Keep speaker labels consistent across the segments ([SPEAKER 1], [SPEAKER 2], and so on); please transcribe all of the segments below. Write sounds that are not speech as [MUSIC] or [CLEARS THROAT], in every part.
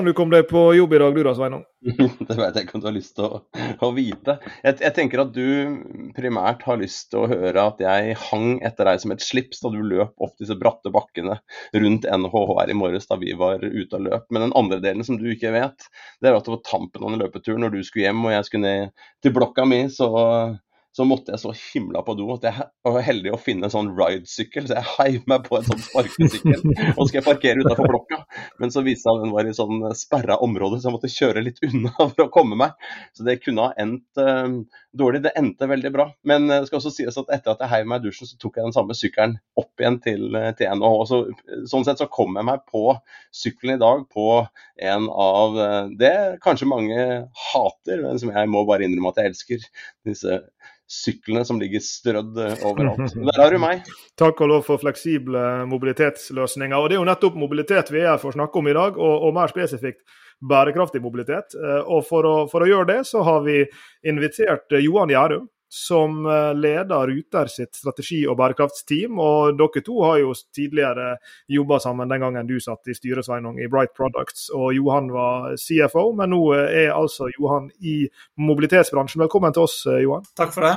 [SPEAKER 1] Hvordan du kom deg på jobb i dag du da, Sveinung? [LAUGHS]
[SPEAKER 2] det vet jeg ikke om du har lyst til å, å vite. Jeg, jeg, tenker at du primært har lyst til å høre at jeg hang etter deg som et slips da du løp opp disse bratte bakkene rundt NHHR i morges da vi var ute og løp. Men den andre delen som du ikke vet, det er at det var tampen av den løpeturen når du skulle hjem og jeg skulle ned til blokka mi, så så måtte jeg så himla på do at jeg var heldig å finne en sånn ride-sykkel, så jeg heiv meg på en sånn sparkesykkel og skal parkere utafor blokka. Men så viste det seg at den var i sånn sperra område, så jeg måtte kjøre litt unna [LAUGHS] for å komme meg. Så det kunne ha endt uh, dårlig. Det endte veldig bra. Men det skal også sies at etter at jeg heiv meg i dusjen, så tok jeg den samme sykkelen opp igjen til, til NHH. Så, sånn sett så kom jeg meg på sykkelen i dag på en av det kanskje mange hater, men som jeg må bare innrømme at jeg elsker. Disse syklene som ligger strødd eh, overalt. [LAUGHS] Der har du meg.
[SPEAKER 1] Takk og lov for fleksible mobilitetsløsninger. Og Det er jo nettopp mobilitet vi er for å snakke om i dag, og, og mer spesifikt bærekraftig mobilitet. Eh, og for å, for å, gjøre det, så har vi invitert eh, Johan Gjærum, som leder Ruter sitt strategi- og bærekraftsteam. Og dere to har jo tidligere jobba sammen den gangen du satt i styret, Sveinung, i Bright Products. Og Johan var CFO, men nå er altså Johan i mobilitetsbransjen. Velkommen til oss, Johan.
[SPEAKER 3] Takk for det.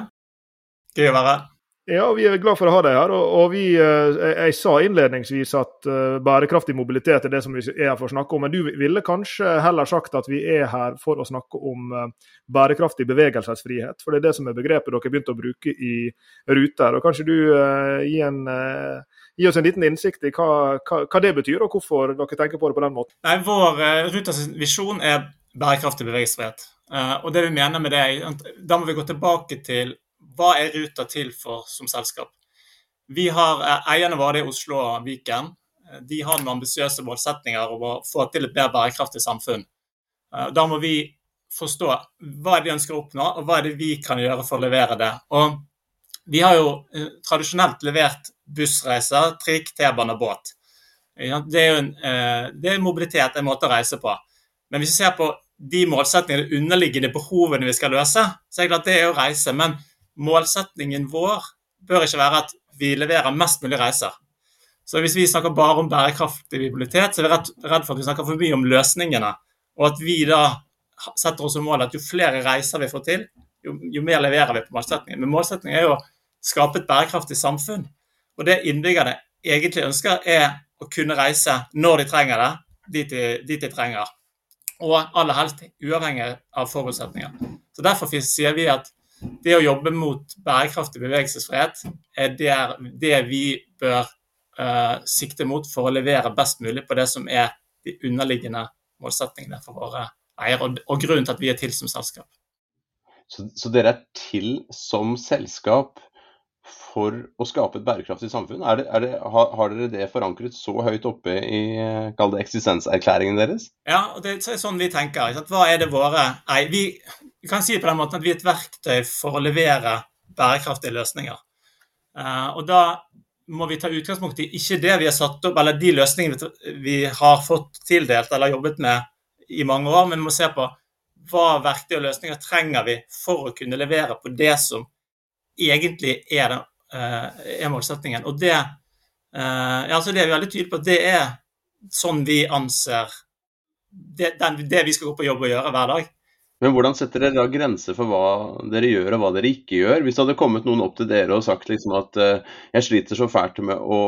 [SPEAKER 3] Gøy å være her.
[SPEAKER 1] Ja, vi er glad for å ha deg her. og, vi, jeg, jeg, sa innledningsvis at uh, bærekraftig mobilitet er det som vi er her for å snakke om, men du ville kanskje heller sagt at vi er her for å snakke om uh, bærekraftig bevegelsesfrihet. For det er det som er begrepet dere begynte å bruke i Ruter. og Kanskje du uh, gi, en, gi, oss en liten innsikt i hva, hva, hva, det betyr, og hvorfor dere tenker på det på den måten?
[SPEAKER 3] Nei, Vår Ruters visjon er bærekraftig bevegelsesfrihet. og det vi mener med det, Da må vi gå tilbake til hva er Ruter til for som selskap? Vi har eh, Eierne våre i Oslo og Viken eh, de har noen ambisiøse målsetninger om å få til et mer bærekraftig samfunn. Eh, da må vi forstå hva de ønsker å oppnå, og hva er det vi kan gjøre for å levere det. Og vi har jo tradisjonelt levert bussreiser, trikk, T-bane og båt. Det er en, det er mobilitet, en måte å reise på. Men hvis vi ser på de målsetningene, de underliggende behovene vi skal løse, så er det klart det er å reise. Men målsetningen vår bør ikke være at vi leverer mest mulig reiser. Så hvis vi snakker bare om bærekraftig mobilitet, så er vi redd, redd for at vi snakker for mye om løsningene. Og at vi da setter oss som mål at jo flere reiser vi får til, jo, jo mer leverer vi på målsettingen. Men målsettingen er jo å skape et bærekraftig samfunn. Og det innbyggerne egentlig ønsker, er å kunne reise når de trenger det, dit de, dit de trenger. Og aller helst uavhengig av forutsetninger. Så Derfor sier vi at det å jobbe mot bærekraftig bevegelsesfrihet er det, det vi bør uh, sikte mot for å levere best mulig på det som er de underliggende målsettingene for våre eiere, og, og grunnen til at vi er til som selskap.
[SPEAKER 2] Så, så dere er til som selskap for å skape et bærekraftig samfunn? Er det, er det, har, har, dere det forankret så høyt oppe i kall det eksistenserklæringen deres?
[SPEAKER 3] Ja, og det er sånn vi tenker. Hva er det våre vi, vi, kan si på den måten at vi er et verktøy for å levere bærekraftige løsninger. Uh, og da må vi ta utgangspunkt i ikke det vi har satt opp, eller de løsningene vi har fått tildelt eller jobbet med i mange år, men vi må se på hva verktøy og løsninger trenger vi for å kunne levere på det som egentlig er, den, uh, er målsettingen. Og det, altså det er vi veldig tydelige på at det er sånn vi anser det, det vi skal gå på jobb og gjøre hver dag.
[SPEAKER 2] Men hvordan setter dere da grenser for hva dere gjør og hva dere ikke gjør? Hvis det hadde kommet noen opp til dere og sagt liksom at uh, jeg sliter så fælt med å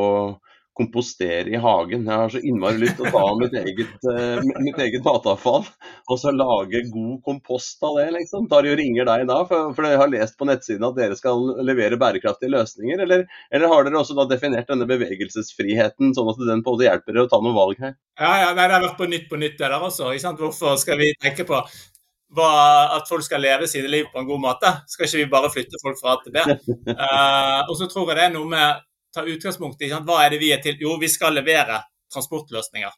[SPEAKER 2] kompostere i hagen. Jeg har så innmari lyst til å ta mitt eget, uh, mitt eget matavfall og så lage god kompost av det, liksom. Tar de og ringer deg da, for, for jeg har lest på nettsiden at dere skal levere bærekraftige løsninger? Eller, eller har dere også da definert denne bevegelsesfriheten, sånn at den på en måte hjelper dere å ta noen valg her?
[SPEAKER 3] Ja, ja nei, Det har vært på Nytt på nytt det der også. Hvorfor skal vi tenke på at folk skal leve sine liv på en god måte? Skal ikke vi bare flytte folk fra A til B? Uh, [LAUGHS] og så tror jeg det er noe med ta utgangspunkt i hva er det vi er til. Jo, vi skal levere transportløsninger.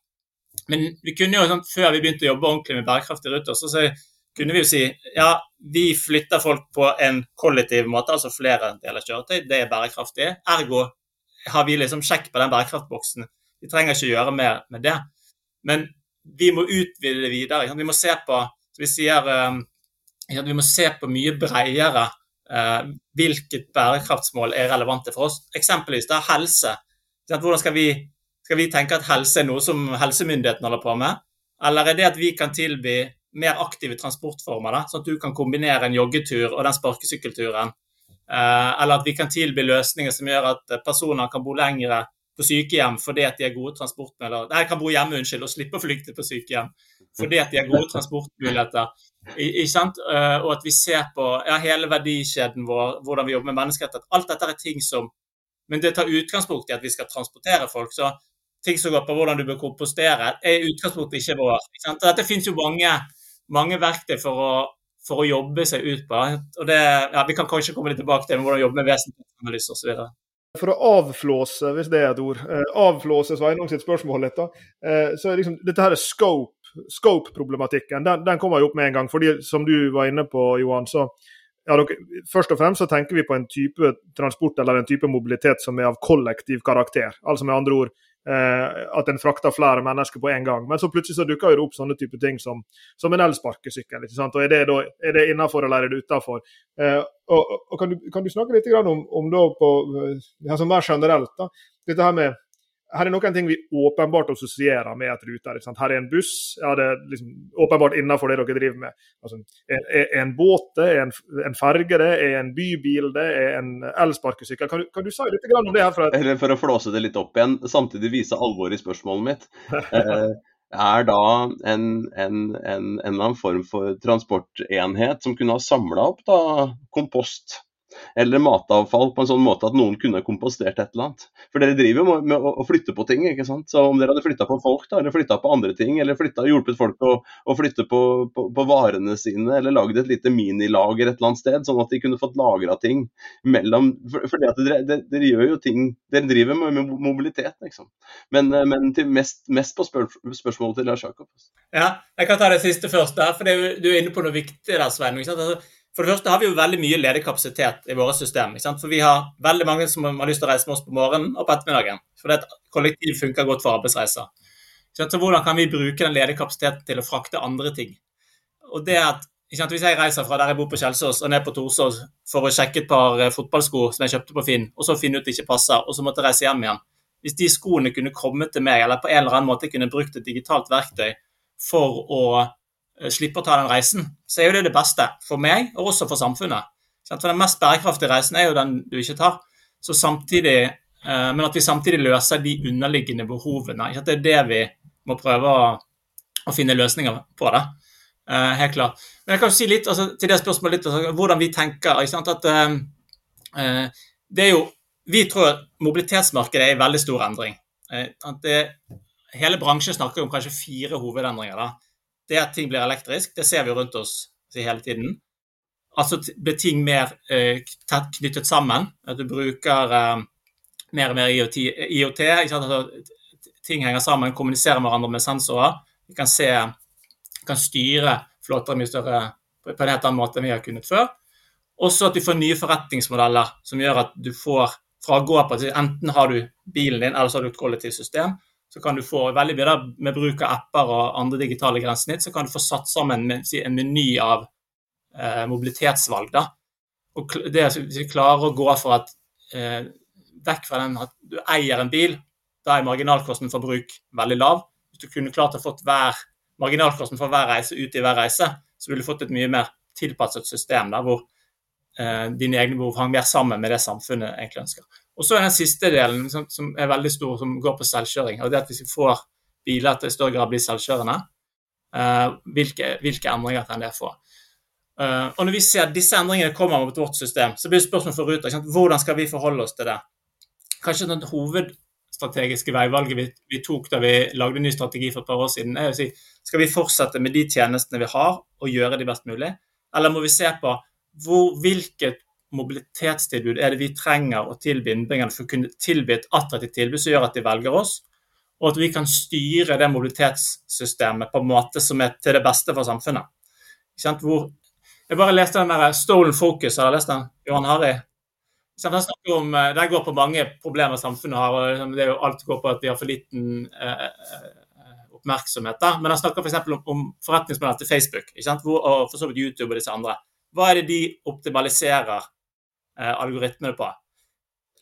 [SPEAKER 3] Men vi kunne jo, sant, før vi begynte å jobbe ordentlig med bærekraftige ruter, så, så, kunne vi jo si ja, vi flytter folk på en kollektiv måte, altså flere deler kjøretøy. Det er bærekraftig. Ergo har vi liksom sjekk på den bærekraftboksen. Vi trenger ikke gjøre mer med det. Men vi må utvide det videre. Vi må se på vi sier, vi må se på mye bredere hvilket bærekraftsmål er relevante for oss. Eksempelvis da, helse. Hvordan skal vi, skal vi tenke at helse er noe som helsemyndighetene holder på med? Eller er det at vi kan tilby mer aktive transportformer, da, sånn at du kan kombinere en joggetur og den sparkesykkelturen? Eller at vi kan tilby løsninger som gjør at personer kan bo lengre på sykehjem fordi at de er gode transportmuligheter. Nei, kan bo hjemme, unnskyld, og slippe å flykte på sykehjem fordi at de har gode transportmuligheter. Ikke sant? Og at vi ser på ja, hele verdikjeden vår, hvordan vi jobber med menneskerettigheter. Alt dette er ting som Men det tar utgangspunkt i at vi skal transportere folk. Så ting som går på hvordan du bør kompostere, er i utgangspunktet ikke vår. Ikke sant? Dette finnes jo mange, mange verktøy for å, for å jobbe seg ut på. Og det, ja, Vi kan kanskje komme litt tilbake til hvordan jobbe med vesentlighetsanalyse osv.
[SPEAKER 1] For å avflåse, hvis det er et ord, eh, avflåse Sveinung sitt spørsmål litt, da, eh, så er liksom, dette her er scope, scope-problematikken. Den, den, kommer jo opp med en gang. fordi Som du var inne på, Johan, så ja, dere, Først og fremst så tenker vi på en type transport eller en type mobilitet som er av kollektiv karakter. Altså med andre ord Eh, at en frakter flere mennesker på en gang. Men så plutselig så dukker det opp sånne type ting som, som en elsparkesykkel. og Er det, da, er det innenfor eller er det utenfor? Eh, og, og kan, du, kan, du, snakke litt om, om på, altså mer generelt, da, dette her med her er noen ting vi åpenbart assosierer med et Ruter. Her er en buss, ja, det er liksom åpenbart innenfor det dere driver med. Altså, er, en båt det, er en, en ferge det, er en bybil det, er en elsparkesykkel. Kan, kan, du si litt om det? her? Fra...
[SPEAKER 2] Eller for å flåse det litt opp igjen, samtidig vise alvoret i spørsmålet mitt. [LAUGHS] Eh, er da en, en, en, en, eller annen form for transportenhet som kunne ha samla opp da, kompost eller matavfall på en sånn måte at noen kunne kompostert et eller annet. For dere driver jo med å, flytte på ting, ikke sant. Så om dere hadde flytta på folk, da, eller flytta på andre ting, eller flyttet, hjulpet folk å, å flytte på, på, på, varene sine, eller lagd et lite minilager et eller annet sted, sånn at de kunne fått lagra ting mellom For, for det dere, dere, dere, gjør jo ting Dere driver med, med mobilitet, liksom. Men, eh, men mest, mest, på spør, spørsmålet til Lars Jakob.
[SPEAKER 3] Ja, jeg kan ta det siste først. der, for Du er inne på noe viktig der, Svein. Altså, for det første har vi jo veldig mye ledig kapasitet i våre system. For vi har veldig mange som har lyst til å reise med oss på morgenen og på ettermiddagen. For det kollektiv funker godt for arbeidsreiser. Så hvordan kan vi bruke den ledige kapasiteten til å frakte andre ting? Og det at Hvis jeg reiser fra der jeg bor på Kjelsås og ned på Torsås for å sjekke et par eh, fotballsko som jeg kjøpte på Finn, og så finne ut det ikke passer, og så måtte jeg reise hjem igjen Hvis de skoene kunne kommet til meg, eller på en eller annen måte kunne brukt et digitalt verktøy for å slipper å ta den reisen, så er jo det det beste for meg, og også for samfunnet. For Den mest bærekraftige reisen er jo den du ikke tar. Så samtidig, eh, men at vi samtidig løser de underliggende behovene. Ikke at Det er det vi må prøve å, å finne løsninger på. det. Eh, helt klart. Men jeg kan si litt altså, til det spørsmålet litt, altså, hvordan vi tenker. ikke sant, At, det er jo, Vi tror at mobilitetsmarkedet er i veldig stor endring. At det, hele bransjen snakker om kanskje fire hovedendringer. da det at ting blir elektrisk, det ser vi rundt oss hele tiden. Altså blir ting mer eh, tett knyttet sammen. At du bruker eh, mer og mer IoT. IoT altså, ting henger sammen, kommuniserer med hverandre med sensorer. Vi kan se, kan styre flåter mye større på en helt annen måte enn vi har kunnet før. Også at du får nye forretningsmodeller som gjør at du får fra å gå på Enten har du bilen din, eller så har du et kollektivt system så kan du få veldig mye med bruk av apper og andre digitale grensesnitt, så kan du få satt sammen en meny av eh, mobilitetsvalg. da. Og det Hvis vi klarer å gå for at eh, vekk fra den at du eier en bil, da er marginalkosten for bruk veldig lav. Hvis du kunne klart å fått hver marginalkosten for hver reise ut i hver reise, så ville du fått et mye mer tilpasset system der hvor eh, dine egne behov hang mer sammen med det samfunnet egentlig ønsker. Og så er den siste delen, som, som, er veldig stor, som går på selvkjøring. og det at Hvis vi får biler til i større grad blir selvkjørende, uh, hvilke, hvilke, endringer kan det få? Uh, og Når vi ser at disse endringene kommer mot vårt system, så blir det spørsmålet for Ruter hvordan skal vi forholde oss til det. Kanskje det hovedstrategiske veivalget vi, vi, tok da vi lagde en ny strategi for et par år siden, er å si skal vi fortsette med de tjenestene vi har og gjøre de best mulig, eller må vi se på hvor, hvilket mobilitetstilbud er det vi trenger å tilby innbyggerne for å kunne tilby et attraktivt tilbud som gjør at de velger oss, og at vi kan styre det mobilitetssystemet på en måte som er til det beste for samfunnet. Hvor, jeg bare leste den der Stolen Focus, har du lest den? Johan Harry? Den, om, eh, den går på mange problemer samfunnet har. og liksom, det er jo Alt går på at vi har for liten eh, eh oppmerksomhet. da, Men han snakker f.eks. om, om forretningsmodellen til Facebook? Hvor, og for så vidt YouTube og disse andre. Hva er det de optimaliserer eh, algoritmene på?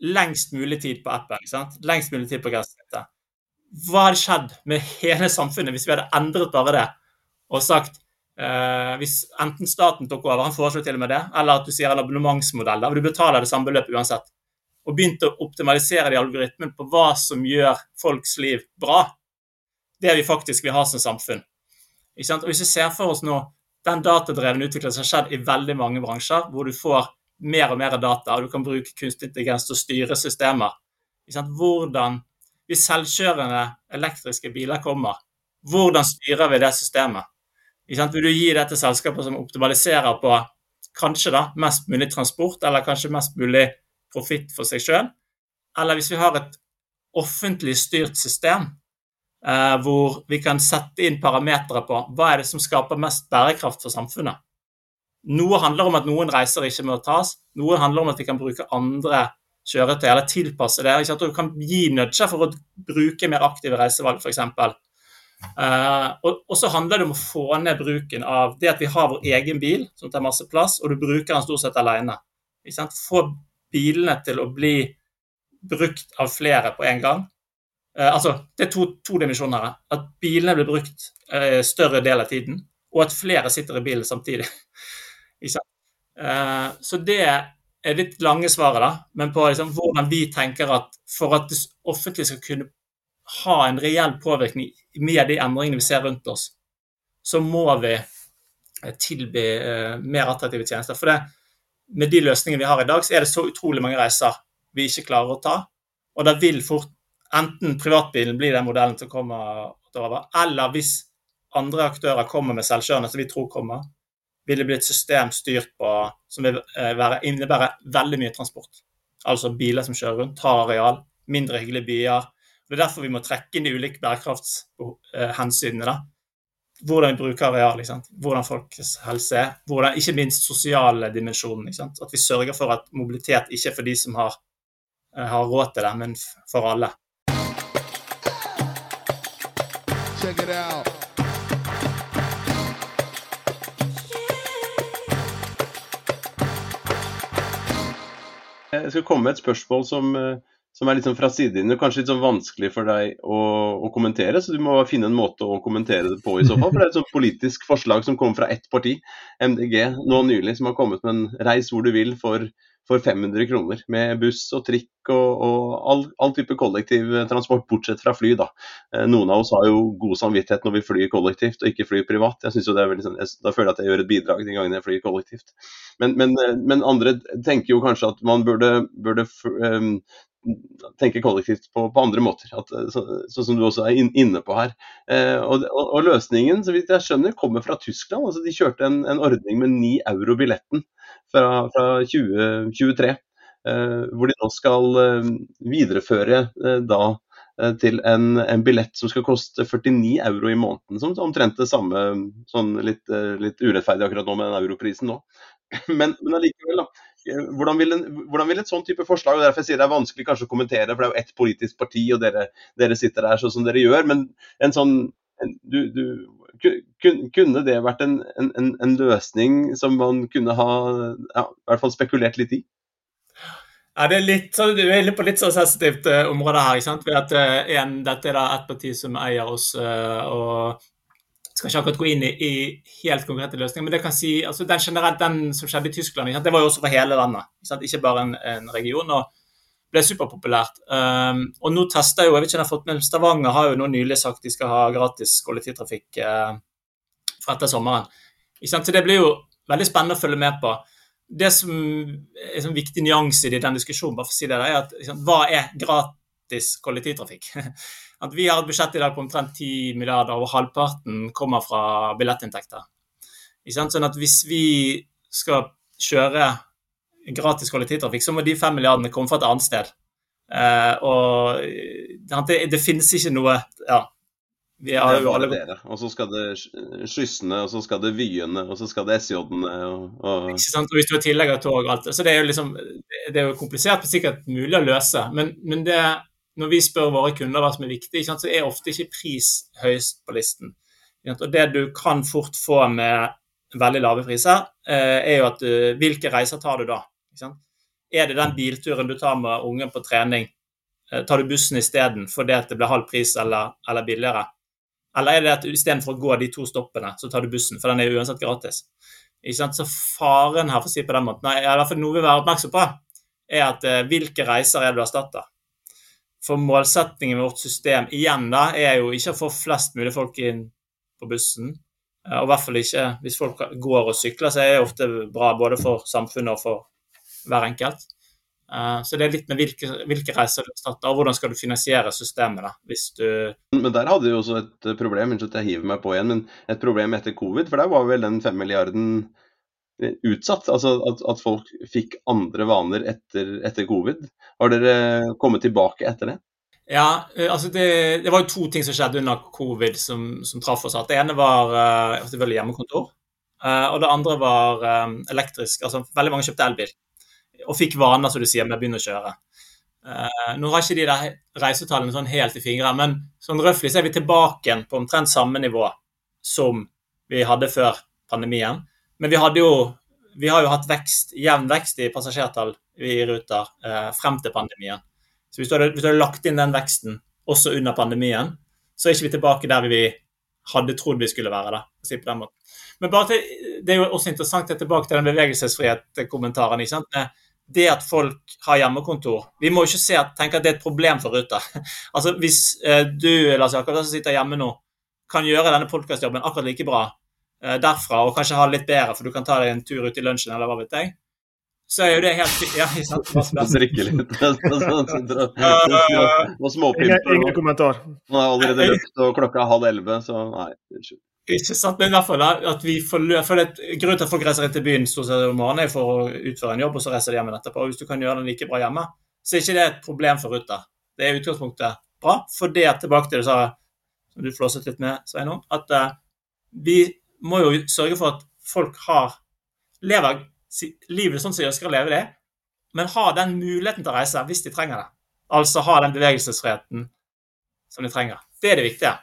[SPEAKER 3] Lengst mulig tid på appen. ikke sant? Lengst mulig tid på gressnittet. Hva hadde skjedd med hele samfunnet hvis vi hadde endret bare det og sagt eh, hvis enten staten tok over, han foreslår til og med det, eller at du sier en abonnementsmodell der du betaler det samme beløpet uansett, og begynte å optimalisere de algoritmene på hva som gjør folks liv bra, det vi faktisk vil ha som samfunn. Og Hvis vi ser for oss nå den datadrevne utviklingen som har skjedd i veldig mange bransjer, hvor du får mer og mer data, og du kan bruke kunstig intelligens til å styre systemer. Hvordan, Hvis selvkjørende elektriske biler kommer, hvordan styrer vi det systemet? Vil du gi det til selskapet som optimaliserer på kanskje da, mest mulig transport, eller kanskje mest mulig profitt for seg sjøl? Eller hvis vi har et offentlig styrt system eh, hvor vi kan sette inn parametere på hva er det som skaper mest bærekraft for samfunnet. Noe handler om at noen reiser ikke må tas, noe handler om at vi kan bruke andre kjøretøy, eller tilpasse det. Ikke at du kan gi nudger for å bruke mer aktive reisevalg, f.eks. Uh, eh, og, så handler det om å få ned bruken av det at vi har vår egen bil som tar masse plass, og du bruker den stort sett alene. Få bilene til å bli brukt av flere på en gang. Uh, altså, Det er to, to, dimensjoner her. At bilene blir brukt uh, større del av tiden, og at flere sitter i bilen samtidig. Uh, så det er litt lange svaret, da, men på liksom, hvordan vi tenker at for at det offentlige skal kunne ha en reell påvirkning med de endringene vi ser rundt oss, så må vi tilby mer attraktive tjenester. For det, med de løsningene vi har i dag, så er det så utrolig mange reiser vi ikke klarer å ta. Og da vil fort enten privatbilen bli den modellen som kommer eller hvis andre aktører kommer med selvkjørende, som vi tror kommer, vil det bli et system styrt på som vil eh, være, innebære veldig mye transport. Altså biler som kjører rundt, tar areal, mindre hyggelige byer. Det er derfor vi må trekke inn de ulike bærekraftshensynene. da. Hvordan vi bruker areal, hvordan folks helse er, hvordan, ikke minst sosiale dimensjonen. At vi sørger for at mobilitet ikke er for de som har, eh, har råd til det, men for alle. Check it out.
[SPEAKER 2] Skal komme med et spørsmål som, eh, som er litt sånn fra sidelinjen, kanskje litt sånn vanskelig for deg å, å, kommentere. Så du må finne en måte å kommentere det på i så fall. For det er et sånt politisk forslag som kommer fra ett parti, MDG, nå nylig, som har kommet med en 'reis hvor du vil' for for 500 kroner. Med buss og trikk og, og all, all, type kollektivtransport, bortsett fra fly. Da eh, Noen av oss har jo god samvittighet når vi flyr kollektivt og ikke flyr privat. Jeg synes jo det er veldig sånn, Da føler jeg at jeg gjør et bidrag de gangene jeg flyr kollektivt. Men, men, eh, men andre tenker jo kanskje at man burde, burde tenke kollektivt på, på andre måter. At, eh, så, sånn som du også er inne på her. Eh, og, og, løsningen, så vidt jeg skjønner, kommer fra Tyskland. altså De kjørte en, en ordning med 9 euro billetten fra, fra 2023. Eh, hvor de nå skal eh, videreføre eh, da til en, en, billett som skal koste 49 euro i måneden. Som omtrent det samme, sånn litt, litt urettferdig akkurat nå med den europrisen nå. Men, men allikevel, da. Hvordan vil, en, hvordan vil, et sånn type forslag, og derfor jeg sier det er vanskelig kanskje å kommentere, for det er jo ett politisk parti, og dere, dere sitter der sånn som dere gjør, men en sånn du, du, kunne det vært en, en, en, løsning som man kunne ha ja, i hvert fall spekulert litt i?
[SPEAKER 3] Ja, det er litt, så Du er inne på litt så sensitivt uh, område her. ikke sant? Ved at uh, en, Dette er da ett parti som eier oss. Uh, og skal ikke akkurat gå inn i, i, helt konkrete løsninger, men det kan si, altså den generelt, den som skjedde i Tyskland, det var jo også for hele landet, ikke, ikke bare en, en, region. og ble superpopulært. Um, og nå tester jo, jeg vet ikke om jeg har fått med Stavanger har jo nå nylig sagt de skal ha gratis kollektivtrafikk uh, fra etter sommeren. Så det blir jo veldig spennende å følge med på. Det som er en viktig nyanse i den diskusjonen, bare for å si det, er at hva er gratis kollektivtrafikk? [LAUGHS] At vi har et budsjett i dag på omtrent 10 milliarder, og halvparten kommer fra billettinntekter. Sånn at hvis vi skal kjøre gratis kollektivtrafikk, så må de 5 milliardene komme fra et annet sted. Uh, og det, det, finnes ikke noe ja, Vi har
[SPEAKER 2] er
[SPEAKER 3] jo alle
[SPEAKER 2] dere. Og så skal det skyssene, og så skal det vyene, og så skal det SJ-ene og, og
[SPEAKER 3] Ikke sant? Og hvis du har tillegg av tog og alt. Så det er jo liksom Det er jo komplisert, men sikkert mulig å løse. Men, men det, når vi spør våre kunder hva som er viktig, så er ofte ikke pris høyest på listen. Og det du kan fort få med veldig lave priser, eh, er jo at du, hvilke reiser tar du da? Er det den bilturen du tar med ungen på trening? Eh, Tar du bussen isteden fordi at det blir halv pris eller, eller billigere? Eller er det at istedenfor å gå de to stoppene, så tar du bussen, for den er jo uansett gratis? Så faren her, for å si på den måten, i hvert fall noe vi vil være oppmerksom på, er at eh, hvilke reiser er det du erstatter? For målsettingen med vårt system igjen da, er jo ikke å få flest mulig folk inn på bussen. eh, Og i hvert fall ikke hvis folk går og sykler, så er det ofte bra både for samfunnet og for hver enkelt. Eh, Så det er litt med hvilke, hvilke reiser du starter, og hvordan skal du finansiere systemet da, hvis du
[SPEAKER 2] Men der hadde vi også et problem, unnskyld at jeg hiver meg på igjen, men et problem etter covid, for der var vel den fem milliarden utsatt. Altså at, at folk fikk andre vaner etter, etter covid. Har dere kommet tilbake etter det?
[SPEAKER 3] Ja, altså det, det var jo to ting som skjedde under covid som, som traff oss. Det ene var eh, selvfølgelig hjemmekontor, og det andre var elektrisk. Altså veldig mange kjøpte elbil og fikk vaner, som du sier, med å begynne å kjøre. Uh, nå har ikke de der reisetallene sånn helt i fingre, men sånn røftlig så er vi tilbake på omtrent samme nivå som vi hadde før pandemien. Men vi hadde jo vi har jo hatt vekst, jevn vekst i passasjertall i Ruter eh, frem til pandemien. Så hvis du, hadde, hvis du hadde lagt inn den veksten også under pandemien, så er ikke vi tilbake der vi hadde trodd vi skulle være. da. Men til, det er jo også interessant det tilbake til den bevegelsesfrihet-kommentaren. ikke sant? Det at folk har hjemmekontor Vi må jo ikke se tenke at det er et problem for Ruter. [LAUGHS] altså Hvis eh, du Lars Jakob, som sitter hjemme nå, kan gjøre denne podkastjobben akkurat like bra derfra, og kanskje ha det litt bedre, for du kan ta deg en tur ut i lunsjen, eller hva vet jeg, så er jo det helt. [LAUGHS] Ja, ikke sant? [LAUGHS]
[SPEAKER 2] Drikke litt. [LAUGHS] Sånn, og- og
[SPEAKER 1] Ingen,
[SPEAKER 2] småpimper.
[SPEAKER 1] ingen
[SPEAKER 2] og-
[SPEAKER 1] kommentar.
[SPEAKER 2] Nå er allerede løpt, og klokka er halv elleve, så nei, unnskyld.
[SPEAKER 3] Ikke sant, men i hvert fall da, at vi får for det, Grunnen til at folk reiser inn til byen stort sett om morgenen, er for å utføre en jobb, og så reiser de hjem igjen etterpå. Og Hvis du kan gjøre den like bra hjemme, så er ikke det et problem for Ruter. Det er i utgangspunktet bra. For det tilbake til det du sa, som du flåset litt med, Sveinung, at uh, vi må jo sørge for at folk har lever livet sånn som de ønsker å leve det, men har den muligheten til å reise hvis de trenger det. Altså ha den bevegelsesfriheten som de trenger. Det er det viktige.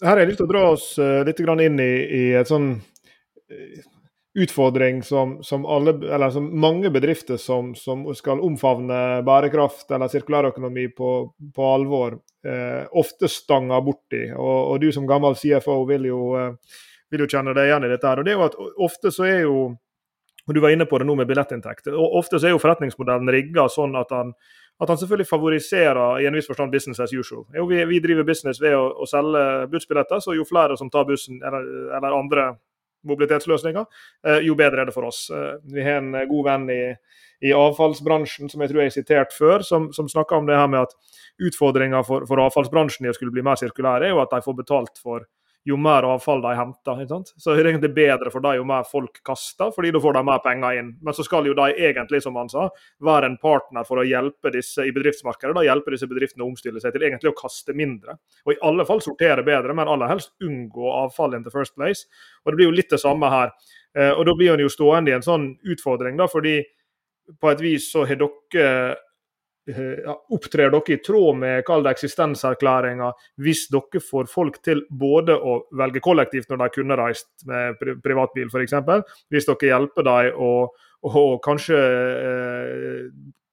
[SPEAKER 1] Her har jeg lyst til å dra oss eh, litt inn i, i et sånn eh, utfordring som, som, alle, eller som mange bedrifter som, som skal omfavne bærekraft eller sirkulærøkonomi på, på alvor, eh, ofte stanger borti. Og, og du som gammel CFO vil jo, eh, vil jo kjenne deg igjen i dette. her, og det er jo at Ofte så er jo og Du var inne på det nå med billettinntekter. og Ofte så er jo forretningsmodellen rigga sånn at han at han selvfølgelig favoriserer i en viss forstand business as usual. Jo, vi, vi driver business ved å, å selge bussbilletter, så jo flere som tar bussen eller, eller andre mobilitetsløsninger, eh, jo bedre er det for oss. Eh, vi har en god venn i, i avfallsbransjen som jeg tror jeg har sitert før, som, som snakker om det her med at utfordringa for, for avfallsbransjen i å skulle bli mer sirkulær, er jo at de får betalt for jo mer avfall de henter. ikke sant? Så det er egentlig bedre for dem jo mer folk kaster, fordi da får de mer penger inn. Men så skal jo de egentlig, som han sa, være en partner for å hjelpe disse i bedriftsmarkedet, da hjelpe disse bedriftene å omstille seg til egentlig å kaste mindre. Og i alle fall sortere bedre, men aller helst unngå avfall in the first place. Og det blir jo litt det samme her. Eh, Og da blir en jo stående i en sånn utfordring, da, fordi på et vis så har dere Opptrer dere i tråd med kall det eksistenserklæringa hvis dere får folk til både å velge kollektivt når de kunne reist med pri privatbil f.eks., hvis dere hjelper dem å, å kanskje eh,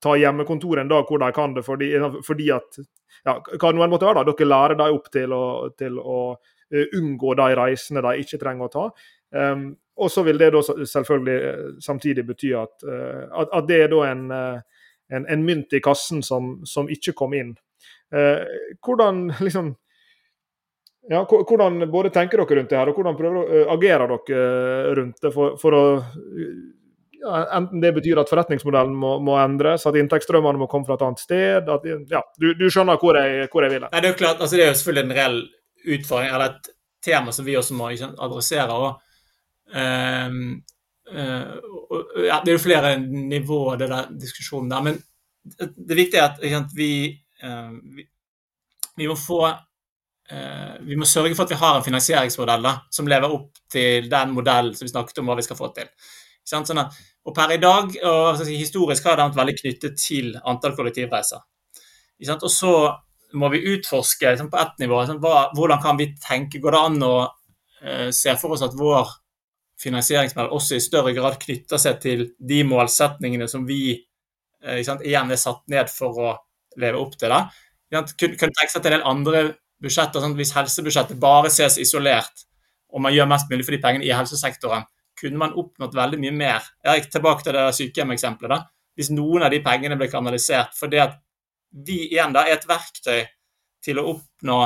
[SPEAKER 1] ta hjemmekontor en dag hvor de kan det, fordi, fordi at ja, hva noen måtte være, da, dere lærer dem opp til å, til å eh, unngå de reisene de ikke trenger å ta. Um, og så vil det da selvfølgelig eh, samtidig bety at, at, at det er da en, en, en, mynt i kassen som, som ikke kom inn. Eh, hvordan [LAUGHS] liksom ja, hvordan både tenker dere rundt det her, og hvordan prøver, agerer dere rundt det for, for å ja, Enten det betyr at forretningsmodellen må, må, endres, at inntektsstrømmene må komme fra et annet sted at, ja, du, du, skjønner hvor jeg, hvor jeg vil?
[SPEAKER 3] Nei, Det er jo klart, altså det er jo selvfølgelig en reell utfordring, eller et tema som vi også må adressere. og Um, ja, det er jo flere nivåer, i der diskusjonen der. Men det, viktige er at sant, vi, uh, vi, vi, må få eh, vi må sørge for at vi har en finansieringsmodell da, som lever opp til den modellen som vi snakket om hva vi skal få til. Sånn at, og per i dag, og si, historisk, har det vært veldig knyttet til antall kollektivreiser. Og så må vi utforske liksom, på ett nivå liksom, hva, hvordan kan vi tenke Går det an å uh, se for oss at vår finansieringsmodell også i større grad knytter seg til de målsetningene som vi sant, igjen er satt ned for å leve opp til? det? Kunne tenke seg til en del andre budsjetter, sånn hvis helsebudsjettet bare ses isolert, og man gjør mest mulig for de pengene i helsesektoren, kunne man oppnådd veldig mye mer. Jeg gikk tilbake til det sykehjemeksempelet. da. Hvis noen av de pengene ble kanalisert fordi at vi igjen da er et verktøy til å oppnå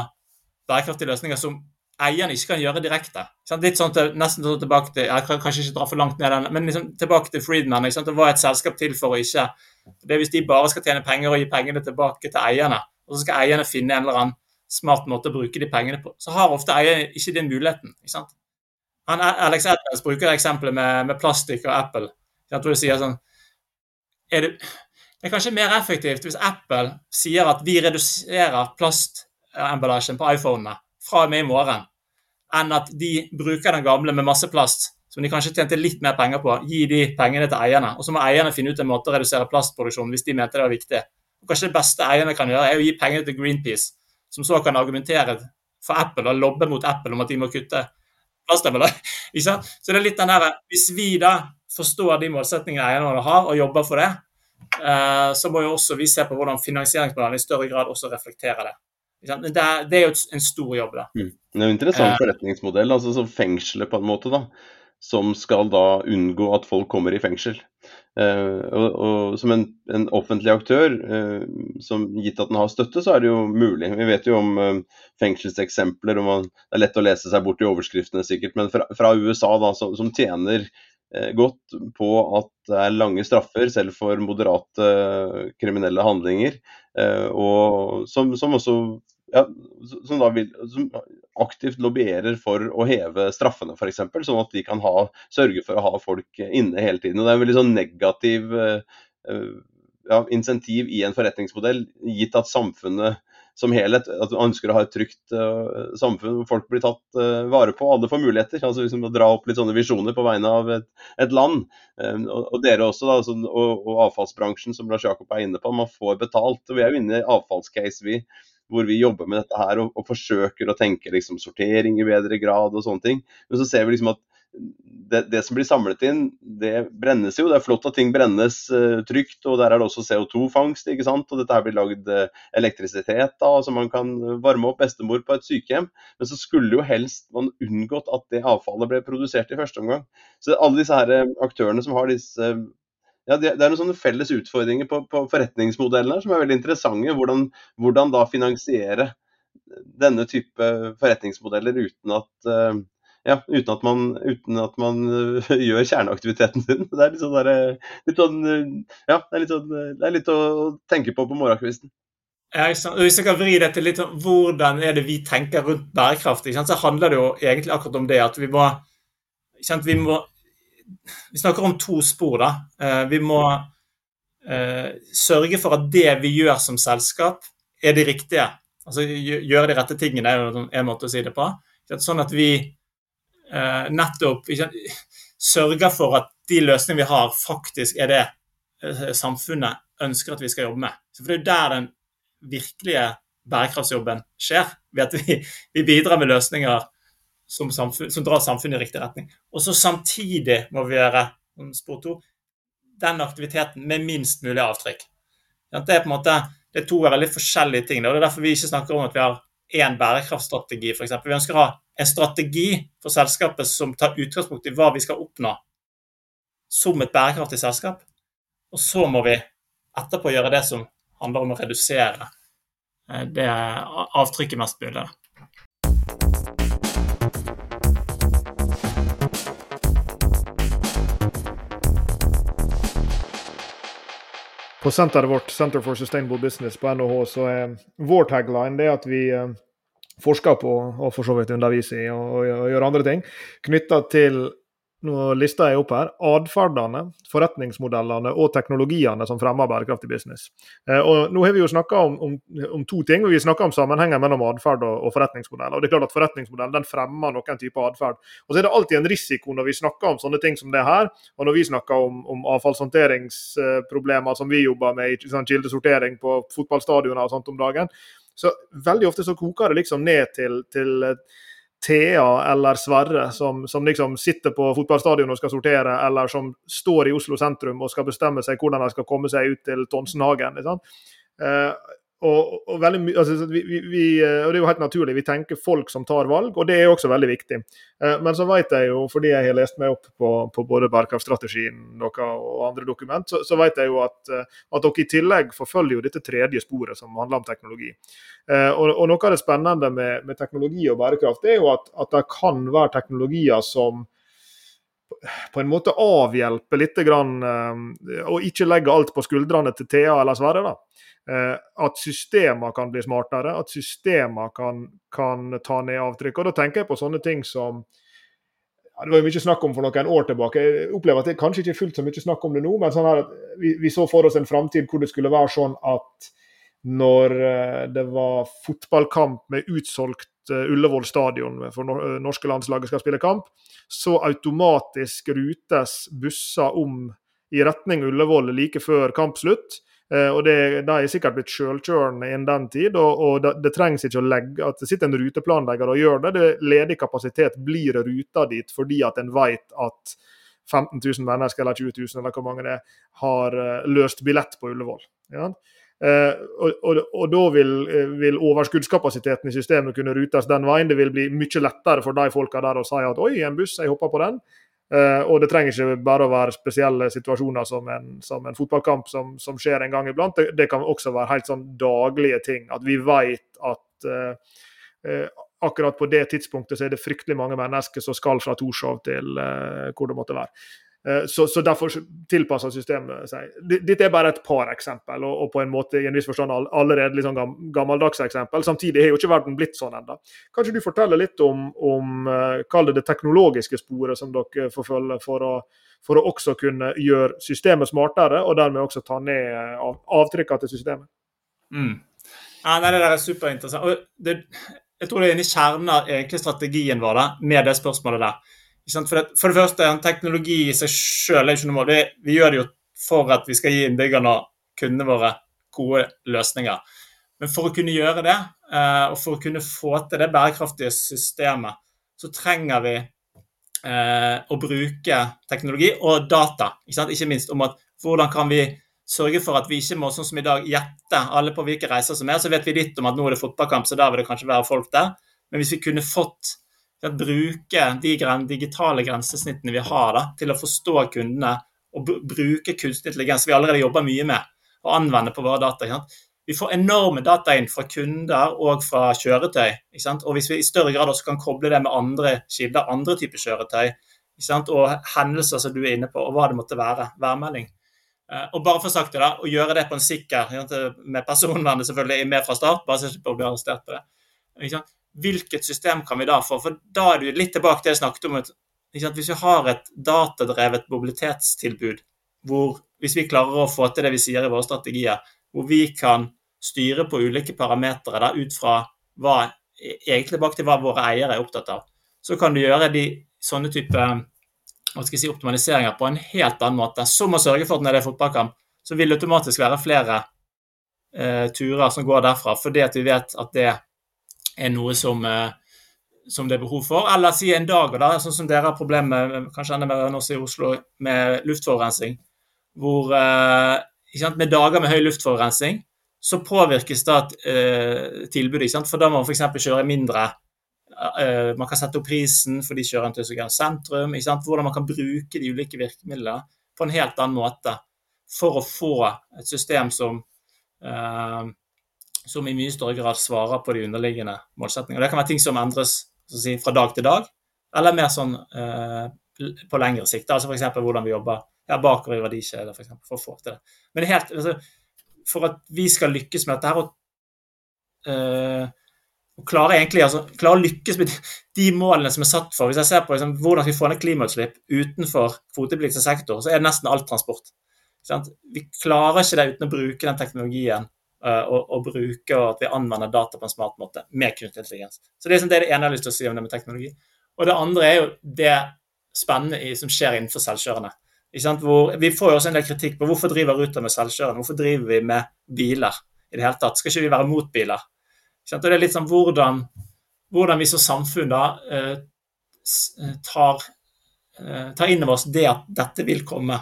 [SPEAKER 3] bærekraftige løsninger som eierne ikke kan gjøre direkte. Litt sånn til, nesten sånn tilbake til, Jeg kan kanskje ikke dra for langt ned men liksom tilbake til Freedman. Det var et selskap til for å ikke det er Hvis de bare skal tjene penger og gi pengene tilbake til eierne, og så skal eierne finne en eller annen smart måte å bruke de pengene på, så har ofte eierne ikke den muligheten. ikke? Han, Alex Edmonds bruker eksempelet med, med plastikk og Apple. Jeg tror de sier sånn er det, det er kanskje mer effektivt hvis Apple sier at vi reduserer plastemballasjen på iPhonene fra og med i morgen, enn at de bruker den gamle med masse plast, som de kanskje tjente litt mer penger på, gi de pengene til eierne. Og så må eierne finne ut en måte å redusere plastproduksjonen hvis de mente det var viktig. Og kanskje det beste eierne kan gjøre, er å gi penger til Greenpeace, som så kan argumentere for Apple og lobbe mot Apple om at de må kutte plastemballasje. [LAUGHS] Så det er litt den der Hvis vi da forstår de målsettingene eierne har, og jobber for det, Eh, så må jo også vi se på hvordan finansieringsmodellen i større grad også reflekterer det. Det er, det er jo en stor jobb, da. Mm.
[SPEAKER 2] Det er jo interessant uh, forretningsmodell, altså som fengselet på en måte, da. Som skal da unngå at folk kommer i fengsel. Uh, og, og, Som en, en offentlig aktør, uh, som gitt at den har støtte, så er det jo mulig. Vi vet jo om fengselseksempler, og man, det er lett å lese seg bort i overskriftene sikkert, men fra, fra USA da, som, som tjener Eh, godt på at det er lange straffer selv for moderate eh, kriminelle handlinger. Eh, og som, som også ja, som, vil, som, aktivt lobbyerer for å heve straffene, f.eks. Sånn at de kan ha, sørge for å ha folk inne hele tiden. Og Det er en veldig sånn negativ ja, insentiv i en forretningsmodell, gitt at samfunnet som helhet. At man ønsker å ha et trygt uh, samfunn hvor folk blir tatt uh, vare på. Alle får muligheter. altså liksom Å dra opp litt sånne visjoner på vegne av et, et land. Um, og, og, dere også, da, så, og, og, avfallsbransjen, som Lars Jakob er inne på. Man får betalt. og Vi er jo inne i avfallscase, vi. Hvor vi jobber med dette her og, og forsøker å tenke liksom, sortering i bedre grad og sånne ting. Men så ser vi liksom at det, det, som blir samlet inn, det brennes jo. Det er flott at ting brennes uh, trygt, og der er det også CO2-fangst. ikke sant? Og dette her blir lagd uh, elektrisitet da, så man kan varme opp bestemor på et sykehjem. Men så skulle jo helst man unngått at det avfallet ble produsert i første omgang. Så alle disse her uh, aktørene som har disse ja, det, er noen sånne felles utfordringer på, på forretningsmodellene som er veldig interessante. Hvordan, hvordan da finansiere denne type forretningsmodeller uten at ja, uten at man, uten at man uh, [LAUGHS] gjør kjerneaktiviteten sin. Det er litt sånn, der, eh, litt sånn eh, Ja, det er litt, sånn, det er litt å tenke på på morgenkvisten.
[SPEAKER 3] Ja, Hvis jeg kan vri dette litt sånn, hvordan er det vi tenker rundt bærekraft, så handler det jo egentlig akkurat om det at vi må, vi må Vi snakker om to spor, da. Vi må uh, sørge for at det vi gjør som selskap, er det riktige. Altså gjøre de rette tingene, er en måte å si det på. Sånn at vi eh, nettopp ikke, sørger for at de løsningene vi har, faktisk er det eh, samfunnet ønsker at vi skal jobbe med. Så for Det er jo der den virkelige bærekraftsjobben skjer, ved at vi, vi bidrar med løsninger som, samfunn, som, drar samfunnet i riktig retning. Og så samtidig må vi gjøre spor to, den aktiviteten med minst mulig avtrykk. Det er på en måte, det to veldig forskjellige ting. og Det er derfor vi ikke snakker om at vi har én bærekraftstrategi, f.eks. Vi ønsker å ha en strategi for selskapet som tar utgangspunkt i hva vi skal oppnå som et bærekraftig selskap. Og så må vi etterpå gjøre det som handler om å redusere eh, det avtrykket mest mulig.
[SPEAKER 1] På senteret vårt, Center for Sustainable Business på NHH, så er vår tagline det at vi eh, forsker på, og for så vidt underviser i, og, og, og gjør andre ting, knytta til nå lister jeg opp her, atferdene, forretningsmodellene og teknologiene som fremmer bærekraftig business. Eh, og Nå har vi jo snakka om, om, om, to ting. Vi snakka om sammenhengen mellom atferd og, og forretningsmodell. og det er klart at Forretningsmodellen den fremmer noen type atferd. Og så er det alltid en risiko når vi snakker om sånne ting som det her, og når vi snakker om, om avfallshåndteringsproblemer som vi jobber med i kildesortering på fotballstadioner og sånt om dagen. Så veldig ofte så koker det liksom ned til, til Thea eller Sverre som, som, liksom sitter på fotballstadion og skal sortere, eller som står i Oslo sentrum og skal bestemme seg hvordan de skal komme seg ut til Tonsenhagen. Eh, og, og, veldig, altså, vi, vi, eh, og Det er jo helt naturlig, vi tenker folk som tar valg, og det er også veldig viktig. Eh, men så vet jeg jo, fordi jeg har lest meg opp på, på både bærekraftstrategien og andre dokument, så, så vet jeg jo at, eh, at, dere i tillegg forfølger jo dette tredje sporet som handler om teknologi. Og, og Noe av det spennende med, med teknologi og bærekraft er jo at, at det kan være teknologier som på en måte avhjelpe litt, grann, og ikke legge alt på skuldrene til Thea eller Sverre. da. Eh, at systemer kan bli smartere, at systemer kan, kan, ta ned avtrykk. Og Da tenker jeg på sånne ting som ja, Det var mye snakk om for noen år tilbake. Jeg opplever at det kanskje ikke er fullt så mye snakk om det nå, men sånn her, vi, vi, så for oss en framtid hvor det skulle være sånn at når eh, det var fotballkamp med utsolgt uh, Ullevål stadion for norske landslaget skal spille kamp, så automatisk rutes busser om i retning Ullevål like før kampslutt. Og det, De er sikkert blitt sjølkjørende innen den tid, og, og det, det, trengs ikke å legge at det sitter en ruteplanlegger og gjør det. det ledig kapasitet blir ruta dit fordi at en vet at 15 000 mennesker eller 20 000 eller hvor mange det er, har løst billett på Ullevål. Ja? Uh, og, og, og, da vil, vil, overskuddskapasiteten i systemet kunne rutes den veien. Det vil bli mye lettere for de folka der å si at oi, en buss, jeg hopper på den. Uh, og det trenger ikke bare å være spesielle situasjoner som en, som en fotballkamp som, som, skjer en gang iblant. Det, det, kan også være helt sånn daglige ting. At vi vet at uh, uh, akkurat på det tidspunktet så er det fryktelig mange mennesker som skal fra Torshov til hvor det måtte være. Eh, så, så, derfor tilpasser systemet seg. Dette er bare et par eksempel, og, og på en måte i en viss forstand allerede litt sånn gammeldagse eksempel. Samtidig har jo ikke verden blitt sånn ennå. Kanskje du forteller litt om, om eh, kall det det teknologiske sporet som dere forfølger, for å, for å også kunne gjøre systemet smartere, og dermed også ta ned eh, av, avtrykkene til systemet?
[SPEAKER 3] Mm. Ja, Det der er superinteressant. Og det, jeg tror det er inni kjernen av egentlig strategien vår da, med det spørsmålet der. For det, for det, første, teknologi i seg selv er ikke noe mål. Vi gjør det jo for at vi skal gi innbyggerne og kundene våre gode løsninger. Men for å kunne gjøre det, eh, og for å kunne få til det bærekraftige systemet, så trenger vi eh, å bruke teknologi og data. Ikke, ikke minst om at hvordan kan vi sørge for at vi ikke må sånn som i dag gjette alle på hvilke reiser som er. Så vet vi litt om at nå er det fotballkamp, så da vil det kanskje være folk der. Men hvis vi kunne fått bruke de digitale grensesnittene vi har da, til å forstå kundene og bruke kunstig intelligens vi allerede jobber mye med, og anvende på våre data. Ikke sant? Vi får enorme data inn fra kunder og fra kjøretøy. Ikke sant? Og hvis vi i større grad også kan koble det med andre kilder, andre typer kjøretøy, ikke sant? og hendelser som du er inne på, og hva det måtte være, værmelding. Eh, og bare for sagt det da, Å gjøre det på en sikker med personvernet selvfølgelig med fra start, bare så ikke bli arrestert på det hvilket system kan vi da få? For da er du litt tilbake til det jeg snakket om. Hvis vi har et datadrevet mobilitetstilbud, hvor hvis vi klarer å få til det vi sier i våre strategier, hvor vi kan styre på ulike parametere ut fra hva, egentlig tilbake til hva våre eiere er opptatt av, så kan du gjøre de sånne type si, optimaliseringer på en helt annen måte. Som å sørge for at når det er fotballkamp, så vil det automatisk være flere eh, turer som går derfra, fordi at vi vet at det er noe som, eh, som, det er behov for. Eller si en dag, da, sånn som dere har problemer kanskje enda mer enn oss i Oslo, med luftforurensning. Hvor eh, Med dager med høy luftforurensning så påvirkes da eh, tilbudet. For da må man f.eks. kjøre mindre. Eh, man kan sette opp prisen for de kjørerne til sentrum. Hvordan man kan bruke de ulike virkemidlene på en helt annen måte for å få et system som eh, som i mye større grad svarer på de underliggende målsettingene. Det kan være ting som endres si, fra dag til dag, eller mer sånn eh, på lengre sikt. Altså F.eks. hvordan vi jobber ja, bakover i verdikjeder for, eksempel, for å få til det. Men helt, altså, for at vi skal lykkes med dette her, og, eh, og klare, egentlig altså, klare, å lykkes med de målene som er satt for Hvis jeg ser på liksom, hvordan vi får ned klimautslipp utenfor kvotepliktig sektor, så er det nesten alt transport. Vi klarer ikke det uten å bruke den teknologien og, og, bruke og at vi anvender data på en smart måte med kunstig intelligens. Så Det er, liksom, det, det ene jeg har lyst til å si om det med teknologi. Og det andre er jo det spennende i, som skjer innenfor selvkjørende. Hvor, vi får jo også en del kritikk på hvorfor driver Ruter med selvkjørende, hvorfor driver vi med biler i det hele tatt? Skal ikke vi være mot biler? Og det er litt sånn hvordan, hvordan vi som samfunn da eh, eh, tar, eh, tar inn over oss det at dette vil komme.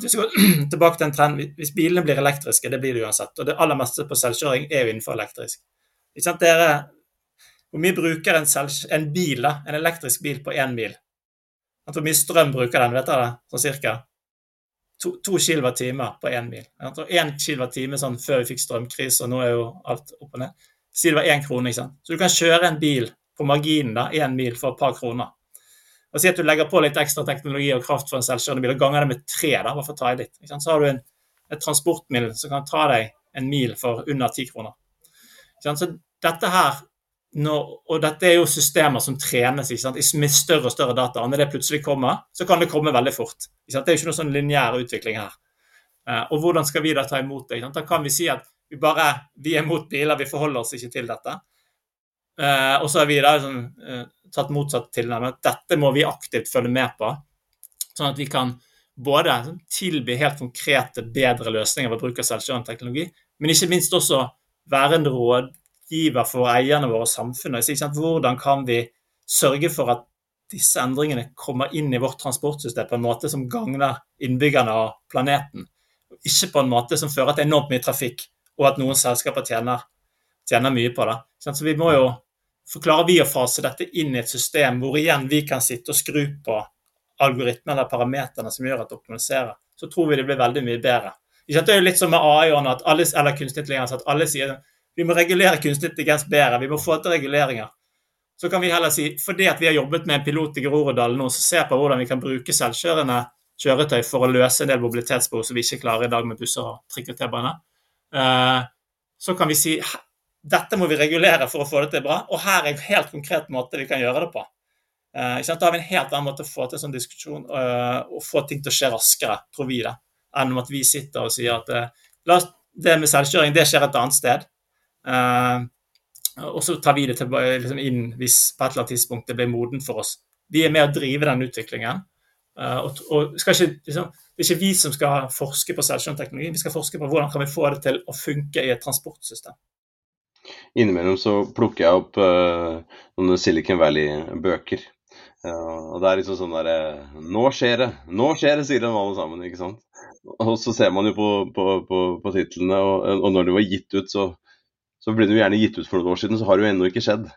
[SPEAKER 3] Hvis vi går [CLEARS THROAT] tilbake til en trend, hvis bilene blir elektriske, det blir det uansett, og det aller meste på selvkjøring er jo innenfor elektrisk. Dere, hvor mye bruker en, selv, en bil, en elektrisk bil på én mil? Hvor mye strøm bruker den, vet dere? Sånn cirka? To, to kilowatt-time på én mil. Én kilowatt-time sånn før vi fikk strømkrise, og nå er jo alt opp og ned. Si det var én krone, ikke sant. Så du kan kjøre en bil på marginen da, én mil for et par kroner. Og Si at du legger på litt ekstra teknologi og kraft for en selvkjørende bil, og ganger det med tre, da, bare for å ta i litt. Så har du en, et transportmiddel som kan ta deg en mil for under ti kroner. Så dette her, når, og dette er jo systemer som trenes med større og større data. Når det plutselig kommer, så kan det komme veldig fort. Det er jo ikke noe sånn lineær utvikling her. Eh, og hvordan skal vi da ta imot det? Da kan vi si at vi bare vi er mot biler, vi forholder oss ikke til dette. Uh, og så er vi da sånn, tatt motsatt tilnærming. Dette må vi aktivt følge med på, sånn at vi kan både tilby helt konkrete, bedre løsninger ved bruk av selvkjørende teknologi, men ikke minst også være en rådgiver for eierne våre og samfunnet. Hvordan kan vi sørge for at disse endringene kommer inn i vårt transportsystem på en måte som gagner innbyggerne og planeten, ikke på en måte som fører til enormt mye trafikk og at noen selskaper tjener, tjener mye på det. Så vi må jo Forklarer vi å fase dette inn i et system hvor igjen vi kan sitte og skru på algoritmene eller parameterne som gjør at det optimaliserer, så tror vi det blir veldig mye bedre. Det er jo litt som med AI at alle, eller kunstig intelligens, at alle sier vi må regulere kunstig intelligens bedre, vi må få til reguleringer. Så kan vi heller si fordi at vi har jobbet med en pilot i Groruddalen nå som ser på hvordan vi kan bruke selvkjørende kjøretøy for å løse en del mobilitetsbehov som vi ikke klarer i dag med busser og trikk og T-bane. Eh, så kan vi si dette må vi regulere for å få det til bra, og her er en helt konkret måte vi kan gjøre det på. Eh, da har vi en helt annen måte å få til en sånn diskusjon eh, og få ting til å skje raskere, tror vi, det, enn om at vi sitter og sier at det med selvkjøring det skjer et annet sted. og så tar vi det til, liksom inn hvis på et eller annet tidspunkt det blir modent for oss. Vi er med å drive den utviklingen. og, og ikke liksom, det er ikke vi som skal forske på selvkjørende teknologi, vi skal forske på hvordan kan vi få det til å funke i et transportsystem.
[SPEAKER 2] Innimellom så plukker jeg opp uh, noen Silicon Valley-bøker. Uh, og det er liksom sånn derre uh, Nå skjer det! Nå skjer det, sier de alle sammen. ikke sant? Og så ser man jo på, på, på, på titlene, og, og, når de var gitt ut, så, så ble det jo gjerne gitt ut for noen år siden, så har det jo ennå ikke skjedd.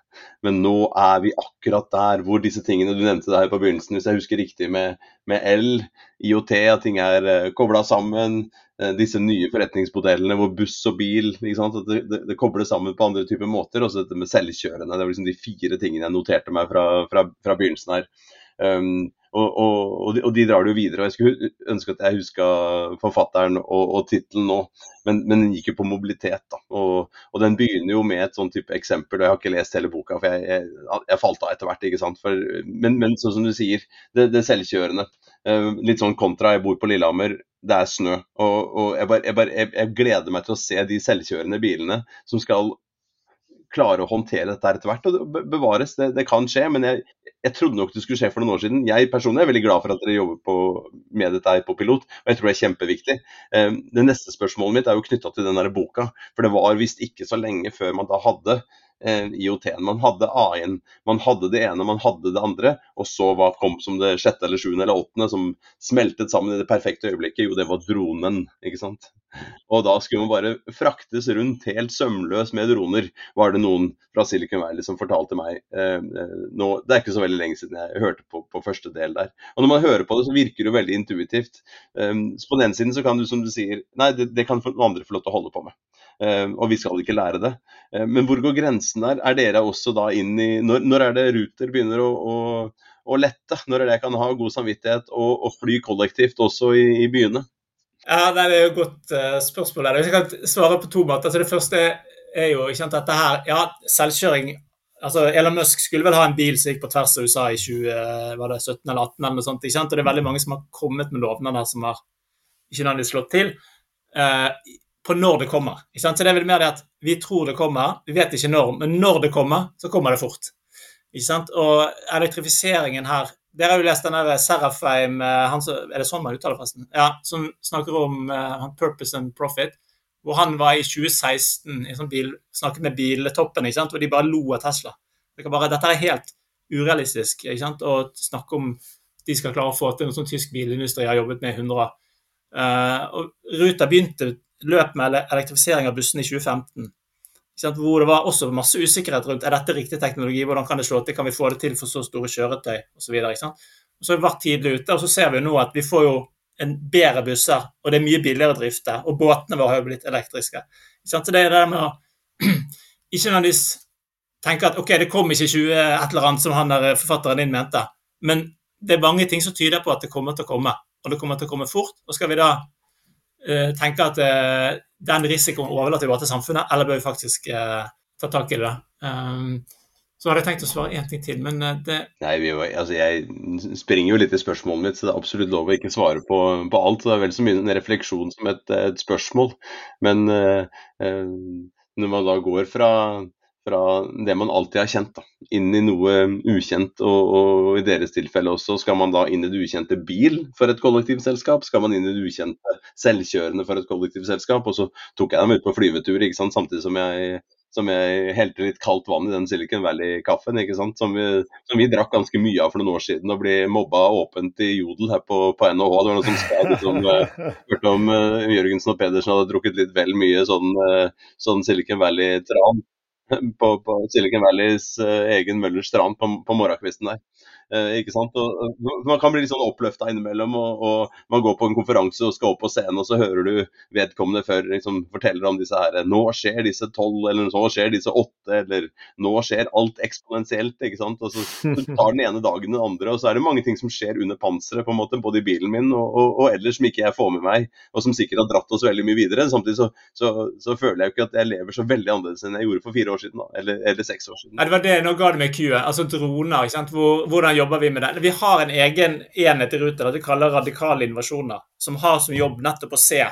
[SPEAKER 2] Men nå er vi akkurat der hvor disse tingene Du nevnte der på begynnelsen, hvis jeg husker riktig, med, med L, IOT, at ting er uh, kobla sammen. Uh, disse nye forretningsmodellene hvor buss og bil det, det, det, kobles sammen på andre typer måter. Også dette med selvkjørende. Det var liksom de fire tingene jeg noterte meg fra, fra, fra begynnelsen her. Um, og, og, og, de, drar det jo videre. og Jeg skulle ønske at jeg huska forfatteren og, og tittelen nå, men, men, den gikk jo på mobilitet. da, og, og, Den begynner jo med et sånn type eksempel. og Jeg har ikke lest hele boka, for jeg, jeg, jeg falt av etter hvert. ikke sant, for, men, men sånn som du sier, det, det selvkjørende. Uh, litt sånn kontra, jeg bor på Lillehammer, det er snø. Og, jeg, bare, jeg, bare, jeg gleder meg til å se de selvkjørende bilene som skal klare å håndtere dette etter hvert. og det Bevares, det, det kan skje, men jeg, jeg, trodde nok det skulle skje for noen år siden. Jeg personlig er veldig glad for at dere jobber på, med dette her på pilot, og jeg tror det er kjempeviktig. Um, det neste spørsmålet mitt er jo knytta til den der boka. For det var visst ikke så lenge før man da hadde eh, IOT-en. Man hadde AI-en, man hadde det ene, man hadde det andre. Og så hva kom som det sjette eller sjuende eller åttende som smeltet sammen i det perfekte øyeblikket? Jo, det var dronen. ikke sant? Og da skulle man bare fraktes rundt helt sømløs med droner, var det noen fra Silicon Valley som fortalte meg. Eh, eh nå, det er ikke så veldig lenge siden jeg hørte på, på, første del der. Og når man hører på det, så virker det veldig intuitivt. Um, på den siden så kan du, som du sier, nei, det, det kan noen andre få lov til å holde på med. Uh, og vi skal ikke lære det. Uh, men hvor går grensen der? Er dere også da inn i Når, når er det Ruter begynner å, å, å, lette? Når er det jeg kan ha god samvittighet og, og fly kollektivt også i, i byene?
[SPEAKER 3] Ja, Det er jo et godt uh, spørsmål. Jeg kan svare på to måter. Så Det første er jo ikke dette her, ja, Selvkjøring altså Elon Musk skulle vel ha en bil som gikk på tvers av USA i 20, var det 17 eller 18 eller noe sånt. ikke? Og det er veldig mange som har kommet med lovnader som har ikke nødvendigvis slått til. eh, på når det kommer. Ikke sant? Så det er vel mer det at vi tror det kommer, vi vet ikke når, men når det kommer, så kommer det fort. Ikke sant? Og elektrifiseringen her Dere har jo lest den der Serafheim eh, han Er det sånn man uttaler forresten? Ja, Som snakker om uh, purpose and profit. Hvor han var i 2016 i sånn bil, snakket med biltoppene, og de bare lo av Tesla. Det bare, dette er helt urealistisk ikke sant? å snakke om de skal klare å få til noe sånn tysk bilindustri har jobbet med i 100 år. Uh, og Ruta begynte løp med elektrifisering av bussene i 2015. Hvor det var også masse usikkerhet rundt er dette riktig teknologi, hvordan kan det slå til, kan vi få det til for så store kjøretøy osv. Så, så har vi vært tidlig ute, og så ser vi nå at vi får jo en bedre busser, og det er mye billigere å drifte, og båtene våre har jo blitt elektriske. Så det er det med å [CLEARS THROAT] ikke nødvendigvis tenke at ok, det kom ikke 20 et eller annet som han der forfatteren din mente, men det er mange ting som tyder på at det kommer til å komme, og det kommer til å komme fort. Og skal vi da uh, tenke at uh, den risikoen overlater vi bare til samfunnet, eller bør vi faktisk uh, ta tak i det? Um, så hadde jeg tenkt å svare én ting til, men det
[SPEAKER 2] Nei, vi, altså Jeg springer jo litt i spørsmålet mitt, så det er absolutt lov å ikke svare på, på alt. Det er vel så mye en refleksjon som et, et spørsmål. Men når man da går fra fra det man alltid har kjent, da, inn i noe ukjent. Og, og, i deres tilfelle også, skal man da inn i det ukjente bil for et kollektivselskap? Skal man inn i det ukjente selvkjørende for et kollektivselskap? Og så tok jeg dem ut på flyvetur, ikke sant? samtidig som jeg, som jeg helte litt kaldt vann i den Silicon Valley-kaffen, ikke sant? Som vi, som vi, drakk ganske mye av for noen år siden og ble mobba åpent i Jodel her på, på NHH. Det var noe som skrev liksom, uh, hørte om uh, Jørgensen og Pedersen hadde drukket litt vel mye sånn, uh, sånn Silicon Valley-tran [LAUGHS] på, på, Silicon Valleys uh, egen Møllers strand på, på morgenkvisten der. Uh, ikke sant? Og, man kan bli litt sånn oppløfta innimellom, og, og, man går på en konferanse og skal opp på scenen, og så hører du vedkommende før liksom, forteller om disse her Nå skjer disse tolv, eller nå skjer disse åtte, eller nå skjer alt eksponentielt. ikke sant? Og så, tar den ene dagen den andre, og så er det mange ting som skjer under panseret, på en måte, både i bilen min og, og, og, ellers som ikke jeg får med meg, og som sikkert har dratt oss veldig mye videre. Samtidig så, så, så føler jeg jo ikke at jeg lever så veldig annerledes enn jeg gjorde for fire år siden, da, eller, eller seks år siden.
[SPEAKER 3] Ja, det var det, Nå ga du meg Q-et. Altså droner. ikke sant? Hvor, hvordan jobber vi med det? Vi har en egen enhet i Ruter vi kaller radikale innovasjoner, som har som jobb nettopp å se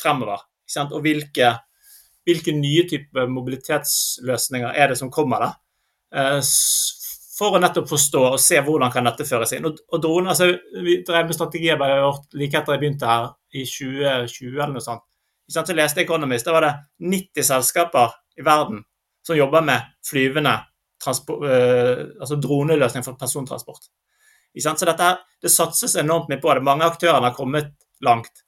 [SPEAKER 3] fremover. Og hvilke, hvilke, nye typer mobilitetsløsninger er det som kommer da? Eh, for å nettopp forstå og se hvordan kan dette føres inn. Og, og altså, Vi drev med strategiarbeid like etter jeg begynte her i 2020 eller noe sånt. Så leste Economist, da var det 90 selskaper i verden som jobber med flyvende altså droneløsning for persontransport. Så dette, det satses enormt mye på det. Mange aktører har kommet langt.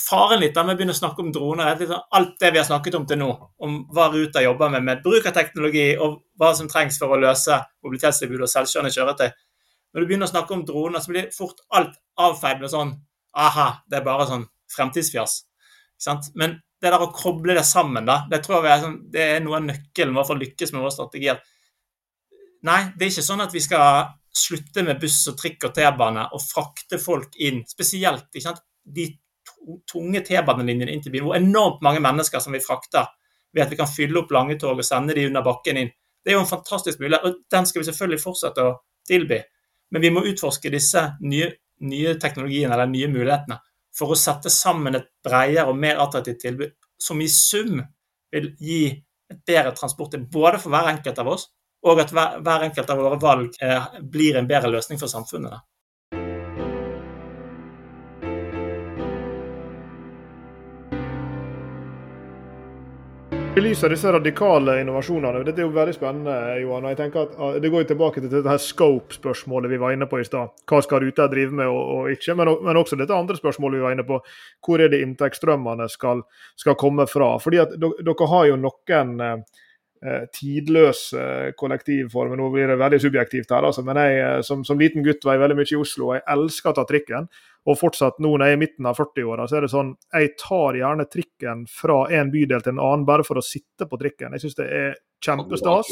[SPEAKER 3] Faren litt da vi begynner å snakke om droner, er liksom alt det vi har snakket om til nå, om hva Ruter jobber med med bruk av teknologi og hva som trengs for å løse mobilitetstilbudet og selvkjørende kjøretøy. Når du begynner å snakke om droner, så blir fort alt avfeid med sånn aha, det er bare sånn fremtidsfjas. Men det der å koble det sammen, da, det tror jeg er, sånn, det er noe av nøkkelen for å lykkes med våre strategier. Nei, det er ikke sånn at vi skal slutte med buss og trikk og T-bane og frakte folk inn, spesielt de tunge T-banelinjene inn til byen, hvor enormt mange mennesker som vi frakter ved at vi kan fylle opp lange tog og sende de under bakken inn. Det er jo en fantastisk mulighet, og den skal vi selvfølgelig fortsette å tilby. Men vi må utforske disse nye, nye teknologiene eller nye mulighetene for å sette sammen et bredere og mer attraktivt tilbud som i sum vil gi et bedre transport både for hver enkelt av oss og at hver, enkelt av våre valg eh, blir en bedre løsning for samfunnet.
[SPEAKER 1] I lys av disse radikale innovasjonene, dette er jo veldig spennende, Johan. og jeg tenker at ah, Det går jo tilbake til dette her scope-spørsmålet vi var inne på i stad. Hva skal ruter drive med og, og ikke? Men, men, også dette andre spørsmålet vi var inne på. Hvor er det inntektsstrømmene skal, skal komme fra? Fordi at Dere har jo noen eh, Eh, tidløse kollektivformer. Nå blir det veldig subjektivt her, altså, men jeg eh, som, som, liten gutt var jeg veldig mye i Oslo. og Jeg elsker å ta trikken. Og fortsatt nå når jeg er i midten av 40-åra, så er det sånn jeg tar gjerne trikken fra en bydel til en annen bare for å sitte på trikken. Jeg syns det er kjempestas.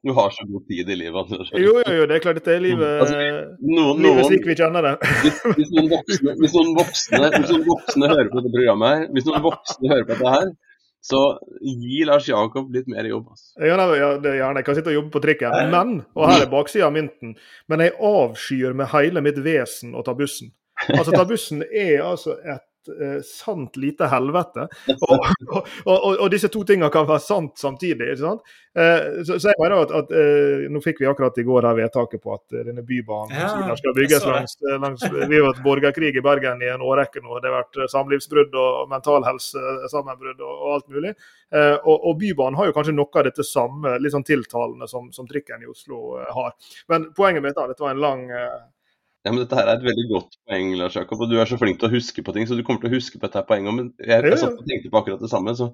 [SPEAKER 2] Du har så god tid i livet.
[SPEAKER 1] Jo, jo, jo, det er klart dette er livet, altså, noen, livet slik vi kjenner det.
[SPEAKER 2] Hvis, hvis, noen voksne, hvis, noen voksne, hvis noen voksne hører på dette programmet her, hvis noen voksne hører på dette her, Så gi Lars Jakob litt mer jobb. Altså.
[SPEAKER 1] Ja, det er gjerne. Jeg kan sitte og jobbe på trikken, men og her er baksida av mynten, men jeg avskyr med hele mitt vesen å ta bussen. Altså, ta bussen er altså et sant lite helvete. Og, og, og, og, disse to tingene kan være sant samtidig. ikke sant? Uh, så, så, jeg mener at, at uh, Nå fikk vi akkurat i går her vedtaket på at denne bybanen ja, skal bygges langs, langs, Vi har hatt borgerkrig i Bergen i en årrekke nå. Det har vært samlivsbrudd og mentalhelsesammenbrudd og, og alt mulig. og, Bybanen har jo kanskje noe av dette samme litt sånn tiltalende som, som trikken i Oslo har. Men poenget mitt er at dette var en lang
[SPEAKER 2] ja, men Dette her er et veldig godt poeng, Lars Jakob. Og du er så flink til å huske på ting, så du kommer til å huske på dette poenget. Men jeg, jeg satt og tenkte på akkurat det samme. så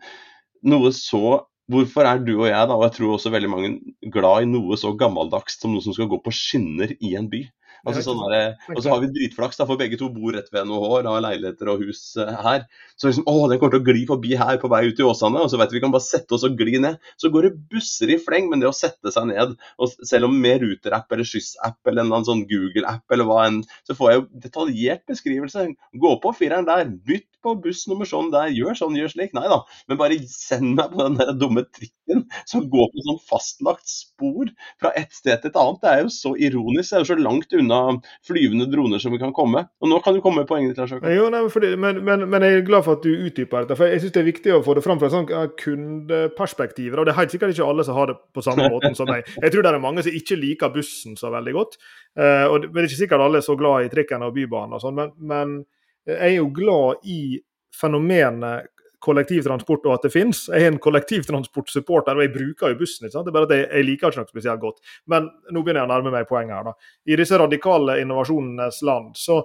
[SPEAKER 2] Noe så Hvorfor er du og jeg, da, og jeg tror også veldig mange, glad i noe så gammeldags som noe som skal gå på skinner i en by? Altså, sånn der, og så har vi dritflaks, da, for begge to bor rett ved NHH, har leiligheter og hus uh, her. Så liksom, å, den kommer til å gli forbi her på vei ut i Åsane, og så vet vi vi kan bare sette oss og gli ned. Så går det busser i fleng, men det å sette seg ned, og selv om med Ruter-app eller Skyss-app eller en sånn Google-app eller hva enn, så får jeg jo detaljert beskrivelse. Gå på fireren der, bytt på buss nummer sånn der, gjør sånn, gjør slik. Nei da, men bare send meg på den der dumme trikken som går på sånn fastlagt spor fra et sted til et annet. Det er jo så ironisk. Det er jo så langt unna flyvende droner som vi kan komme. Og nå kan du komme med poenget ditt, Lars
[SPEAKER 1] men, men, men, jeg er glad for at du utdyper dette. for Jeg syns det er viktig å få det fram fra et sånt kundeperspektiv. Og det er helt sikkert ikke alle som har det på samme [LAUGHS] måten som meg. Jeg tror det er mange som ikke liker bussen så veldig godt. Uh, og det er ikke sikkert alle er så glad i trikken og bybanen og sånn, men, men jeg er jo glad i fenomenet kollektivtransport og at det finnes. Jeg er en kollektivtransportsupporter, og jeg bruker jo bussen. ikke sant? Det er bare at jeg, jeg liker ikke noe spesielt godt. Men nå begynner jeg å nærme meg poenget her. da. I disse radikale innovasjonenes land, så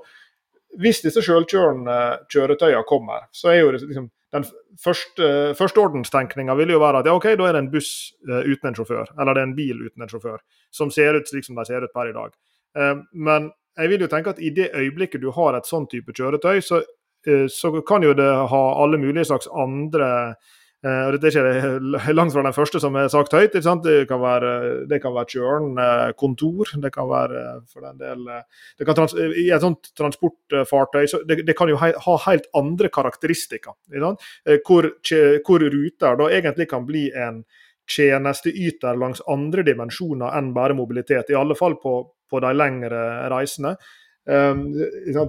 [SPEAKER 1] hvis disse selvkjørende kjøretøyene kommer, så er jo liksom den første, Førsteordenstenkninga vil jo være at ja, ok, da er det en buss uh, uten en sjåfør, eller det er en bil uten en sjåfør, som ser ut slik som de ser ut per i dag. Uh, men jeg vil jo tenke at i det øyeblikket du har et sånn type kjøretøy, så Eh, så kan jo det ha alle mulige slags andre eh, og Dette er ikke [LAUGHS] langt fra den første som er sagt høyt. Det kan være, det kan være kjørende kontor. Det kan være for den del trans, I et sånt transportfartøy så det, det kan jo ha, ha helt andre karakteristikker. Eh, hvor, hvor ruter da egentlig kan bli en tjenesteyter langs andre dimensjoner enn bare mobilitet. I alle fall på, på de lengre reisene. Um,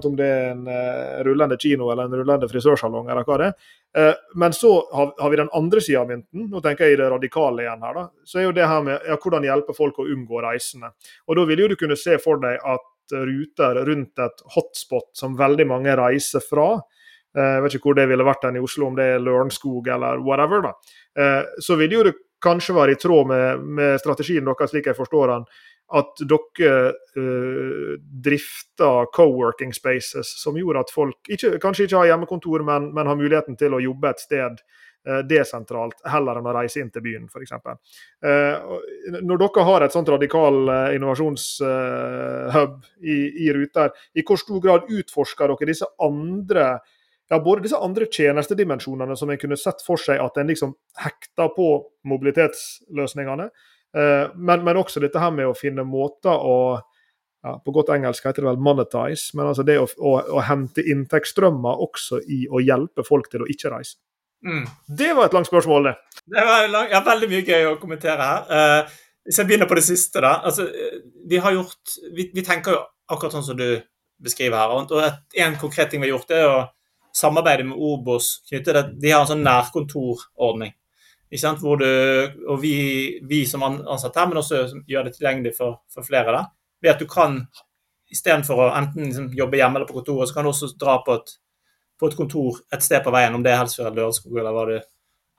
[SPEAKER 1] om det er en uh, rullende kino eller en rullende frisørsalong eller hva det er. Uh, men så har, har, vi den andre sida av mynten, nå tenker jeg i det radikale igjen her, da. Så er jo det her med ja, hvordan hjelpe folk å unngå reisende. Og da vil jo du kunne se for deg at ruter rundt et hotspot som veldig mange reiser fra, uh, jeg vet ikke hvor det ville vært enn i Oslo, om det er Lørenskog eller whatever, da. så vil jo det kanskje var i tråd med, med strategien deres, slik jeg forstår den, at dere uh, drifter co-working spaces som gjorde at folk ikke, kanskje ikke har hjemmekontor, men, men, har muligheten til å jobbe et sted uh, desentralt, heller enn å reise inn til byen, f.eks. Uh, når dere har et sånt radikal uh, innovasjonshub i, i, Ruter, i hvor stor grad utforsker dere disse andre ja, både disse andre tjenestedimensjonene som en kunne sett for seg at en liksom hekta på mobilitetsløsningene, Eh, men, men, også dette her med å finne måter å ja, På godt engelsk heter det vel 'monetize', men altså det å, å, å hente inntektsstrømmer også i å hjelpe folk til å ikke reise. Mm. Det var et langt spørsmål, det.
[SPEAKER 3] Det var lang, ja, veldig mye gøy å kommentere her. Uh, hvis jeg begynner på det siste, da. Altså, vi har gjort vi, vi, tenker jo akkurat sånn som du beskriver her. Og en konkret ting vi har gjort, er å samarbeide med Obos. knytte De har en sånn nærkontorordning. Hvor du, og vi, vi som ansatte her, men også gjør det tilgjengelig for, for flere. da, ved at du kan Istedenfor å enten liksom jobbe hjemme eller på kontoret, så kan du også dra på et, på et kontor et sted på veien, om det er Helsfjord Lørenskog eller hva du,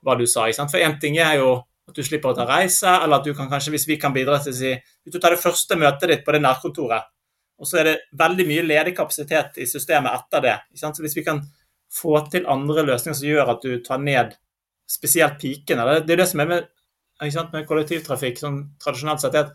[SPEAKER 3] hva du sa. For én ting er jo at du slipper å ta reise, eller at du kan kanskje, hvis vi kan bidra til å si Hvis du tar det første møtet ditt på det nærkontoret, og så er det veldig mye ledig kapasitet i systemet etter det. Så hvis vi kan få til andre løsninger som gjør at du tar ned spesielt pikene. Det, det er det som er med, med kollektivtrafikk sånn tradisjonelt sett. er at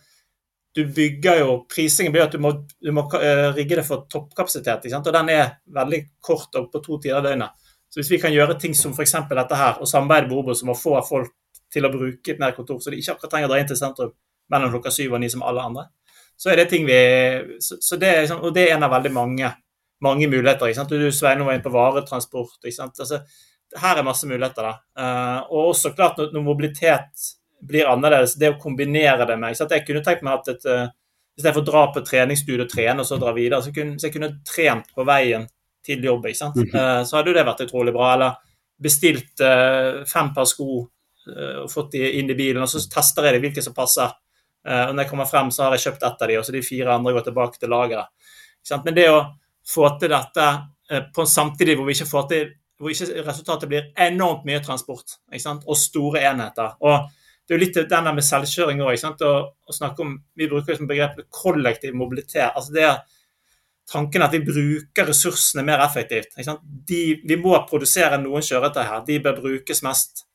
[SPEAKER 3] du bygger jo, Prisingen blir at du må, du må uh, rigge det for toppkapasitet. og Den er veldig kort og på to tider av døgnet. Så Hvis vi kan gjøre ting som f.eks. dette her, og samarbeide med Obos om å få folk til å bruke et nærkontor, så de ikke akkurat trenger å dra inn til sentrum mellom klokka syv og ni som alle andre, så er det ting vi så, så det liksom, Og det er en av veldig mange, mange muligheter. ikke sant? Du Svein var inne på varetransport. ikke sant? Altså, her er masse muligheter. da. Uh, og også klart når, mobilitet blir annerledes, det å kombinere det med så Jeg kunne tenkt meg at et, uh, i stedet for å dra på treningsstudio og trene og så dra videre, så, kunne, så jeg kunne trent på veien til jobb. ikke sant? Uh, så hadde jo det vært utrolig bra. Eller bestilt fem par sko og fått de inn i bilen, og så tester jeg de hvilke som passer. og når jeg kommer frem, så har jeg kjøpt ett av de, og så de fire andre går tilbake til lageret. Men det å få til dette på samtidig hvor vi ikke får til hvor ikke resultatet blir enormt mye transport og store enheter. Og Det er jo litt den der med selvkjøring òg. Å snakke om, Vi bruker liksom begrepet kollektiv mobilitet. altså det Tanken at vi bruker ressursene mer effektivt. De, vi må produsere noen kjøretøy her. De bør brukes mest,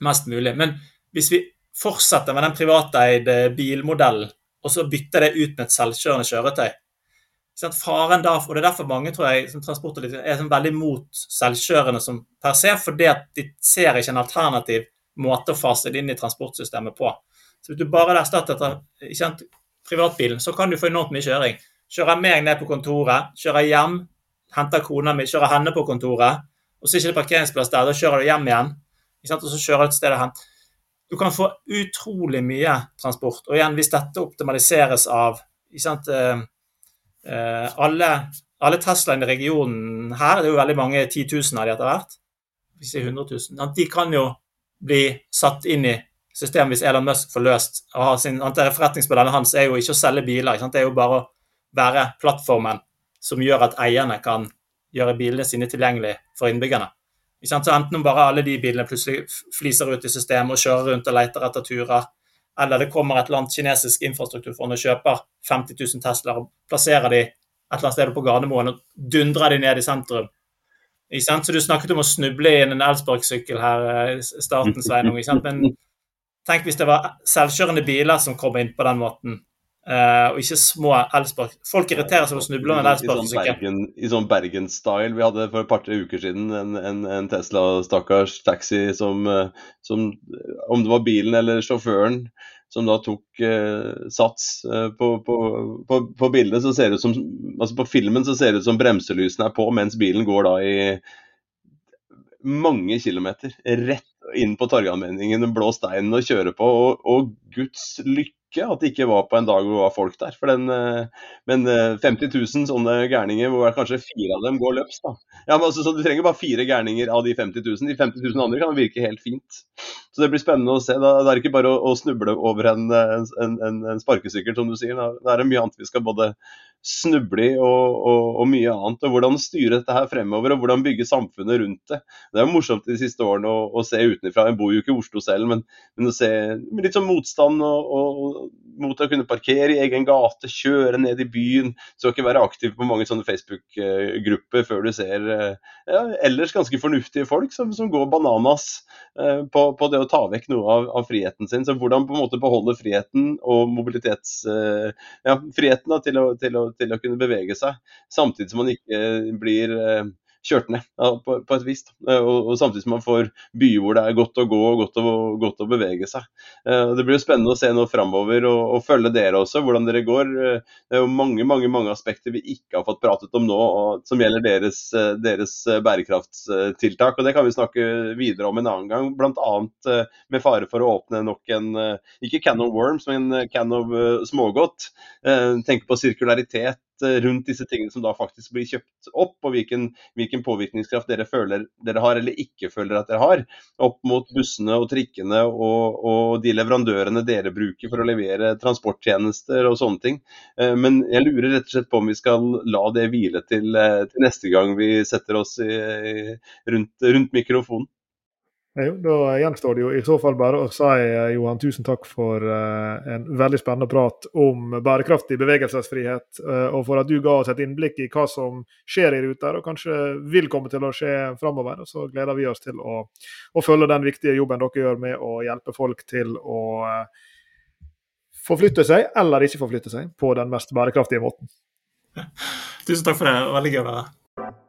[SPEAKER 3] mest mulig. Men hvis vi fortsetter med den privateide bilmodellen, og så bytter det ut med et selvkjørende kjøretøy, Faren da, og Det er derfor mange tror jeg, som transport er sånn veldig mot selvkjørende som per se, fordi at de ser ikke en alternativ måte å fase det inn i transportsystemet på. Så Hvis du bare erstatter privatbilen, så kan du få enormt mye kjøring. Kjører meg ned på kontoret, kjører hjem, henter kona mi, kjører henne på kontoret. og Så er det ikke parkeringsplass der, da kjører du hjem igjen. og så kjører du et sted hen. Du kan få utrolig mye transport. Og igjen, hvis dette optimaliseres av ikke sant, Eh, alle, alle Teslaene i regionen her, det er jo veldig mange 10 000 av de etter hvert, hvis er 100 000, de kan jo bli satt inn i systemet hvis Elon Musk får løst og har sin, Forretningsmodellen hans er jo ikke å selge biler, det er jo bare å være plattformen som gjør at eierne kan gjøre bilene sine tilgjengelig for innbyggerne. Så Enten om bare alle de bilene plutselig fliser ut i systemet og kjører rundt og leter etter turer, eller det kommer et eller annet kinesisk infrastrukturfond og kjøper 50 000 Teslaer og plasserer de et eller annet sted på Gardermoen og dundrer de ned i sentrum. Så du snakket om å snuble inn en Elsborg-sykkel her eh, i starten, Sveinung. Men tenk hvis det var selvkjørende biler som kom inn på den måten. Uh, og ikke små elspark. Folk irriterer seg over å snuble med en elsparkesykkel.
[SPEAKER 2] I sånn Bergen-style. Bergen vi hadde for et par-tre uker siden en, en, en Tesla-stakkars taxi som, eh, som, Om det var bilen eller sjåføren som da tok uh, sats uh, på, på, på, på, bildet, så ser det ut som Altså på filmen så ser det ut som bremselysene er på, mens bilen går da i mange kilometer rett inn på Torgallmenningen, blå steinen og kjøre på. Og, og guds lykke uke at det ikke var på en dag hvor det var folk der. Den, eh, men 50 eh, 000 sånne gærninger, hvor kanskje fire av dem går løps. da. Ja, men altså, så Du trenger bare fire gærninger av de 50 000. De 50 000 andre kan virke helt fint. Så det blir spennende å se. Da, det er ikke bare å, å snuble over en, en, en, en sparkesykkel, som du sier. Da, det er mye annet vi skal både snuble og, og, og, mye annet. og Hvordan styre dette her fremover, og hvordan bygge samfunnet rundt det. Det er jo morsomt de siste årene å, å se utenfra. Jeg bor jo ikke i Oslo selv, men, men å se litt sånn motstand og, mot å kunne parkere i egen gate, kjøre ned i byen. Skal ikke være aktiv på mange sånne Facebook-grupper før du ser eh, ja, ellers ganske fornuftige folk som, som går bananas eh, på, på, det å ta vekk noe av, av, friheten sin. Så hvordan på en måte beholde friheten og mobilitets... Eh, ja, friheten da, til, å, til, å, til, å, kunne bevege seg, samtidig som man ikke blir kjørt ned ja, på, på, et vis. Og, og, Samtidig som man får byer hvor det er godt å gå og godt å, godt å bevege seg. Eh, det blir jo spennende å se nå framover og, og, følge dere også, hvordan dere går. Eh, det er jo mange mange, mange aspekter vi ikke har fått pratet om nå, og, som gjelder deres, eh, deres bærekraftstiltak. og Det kan vi snakke videre om en annen gang, bl.a. med fare for å åpne nok en ikke can of worms, men can of smågodt. Tenke på sirkularitet Eh, rundt disse tingene som da faktisk blir kjøpt opp, og hvilken, hvilken, påvirkningskraft dere føler dere har eller ikke føler at dere har, opp mot bussene og trikkene og, og de leverandørene dere bruker for å levere transporttjenester og sånne ting. Eh, men jeg lurer rett og slett på om vi skal la det hvile til, eh, til neste gang vi setter oss i, rundt, rundt mikrofonen.
[SPEAKER 1] Jo, da gjenstår det jo i så fall bare å si eh, Johan, tusen takk for uh, en veldig spennende prat om bærekraftig bevegelsesfrihet, uh, og for at du ga oss et innblikk i hva som skjer i Ruter, og kanskje vil komme til å skje framover. Så gleder vi oss til å, å, følge den viktige jobben dere gjør med å hjelpe folk til å uh, forflytte seg, eller ikke forflytte seg, på den mest bærekraftige måten. [LAUGHS]
[SPEAKER 3] Tusen takk for det. Veldig gøy å være her.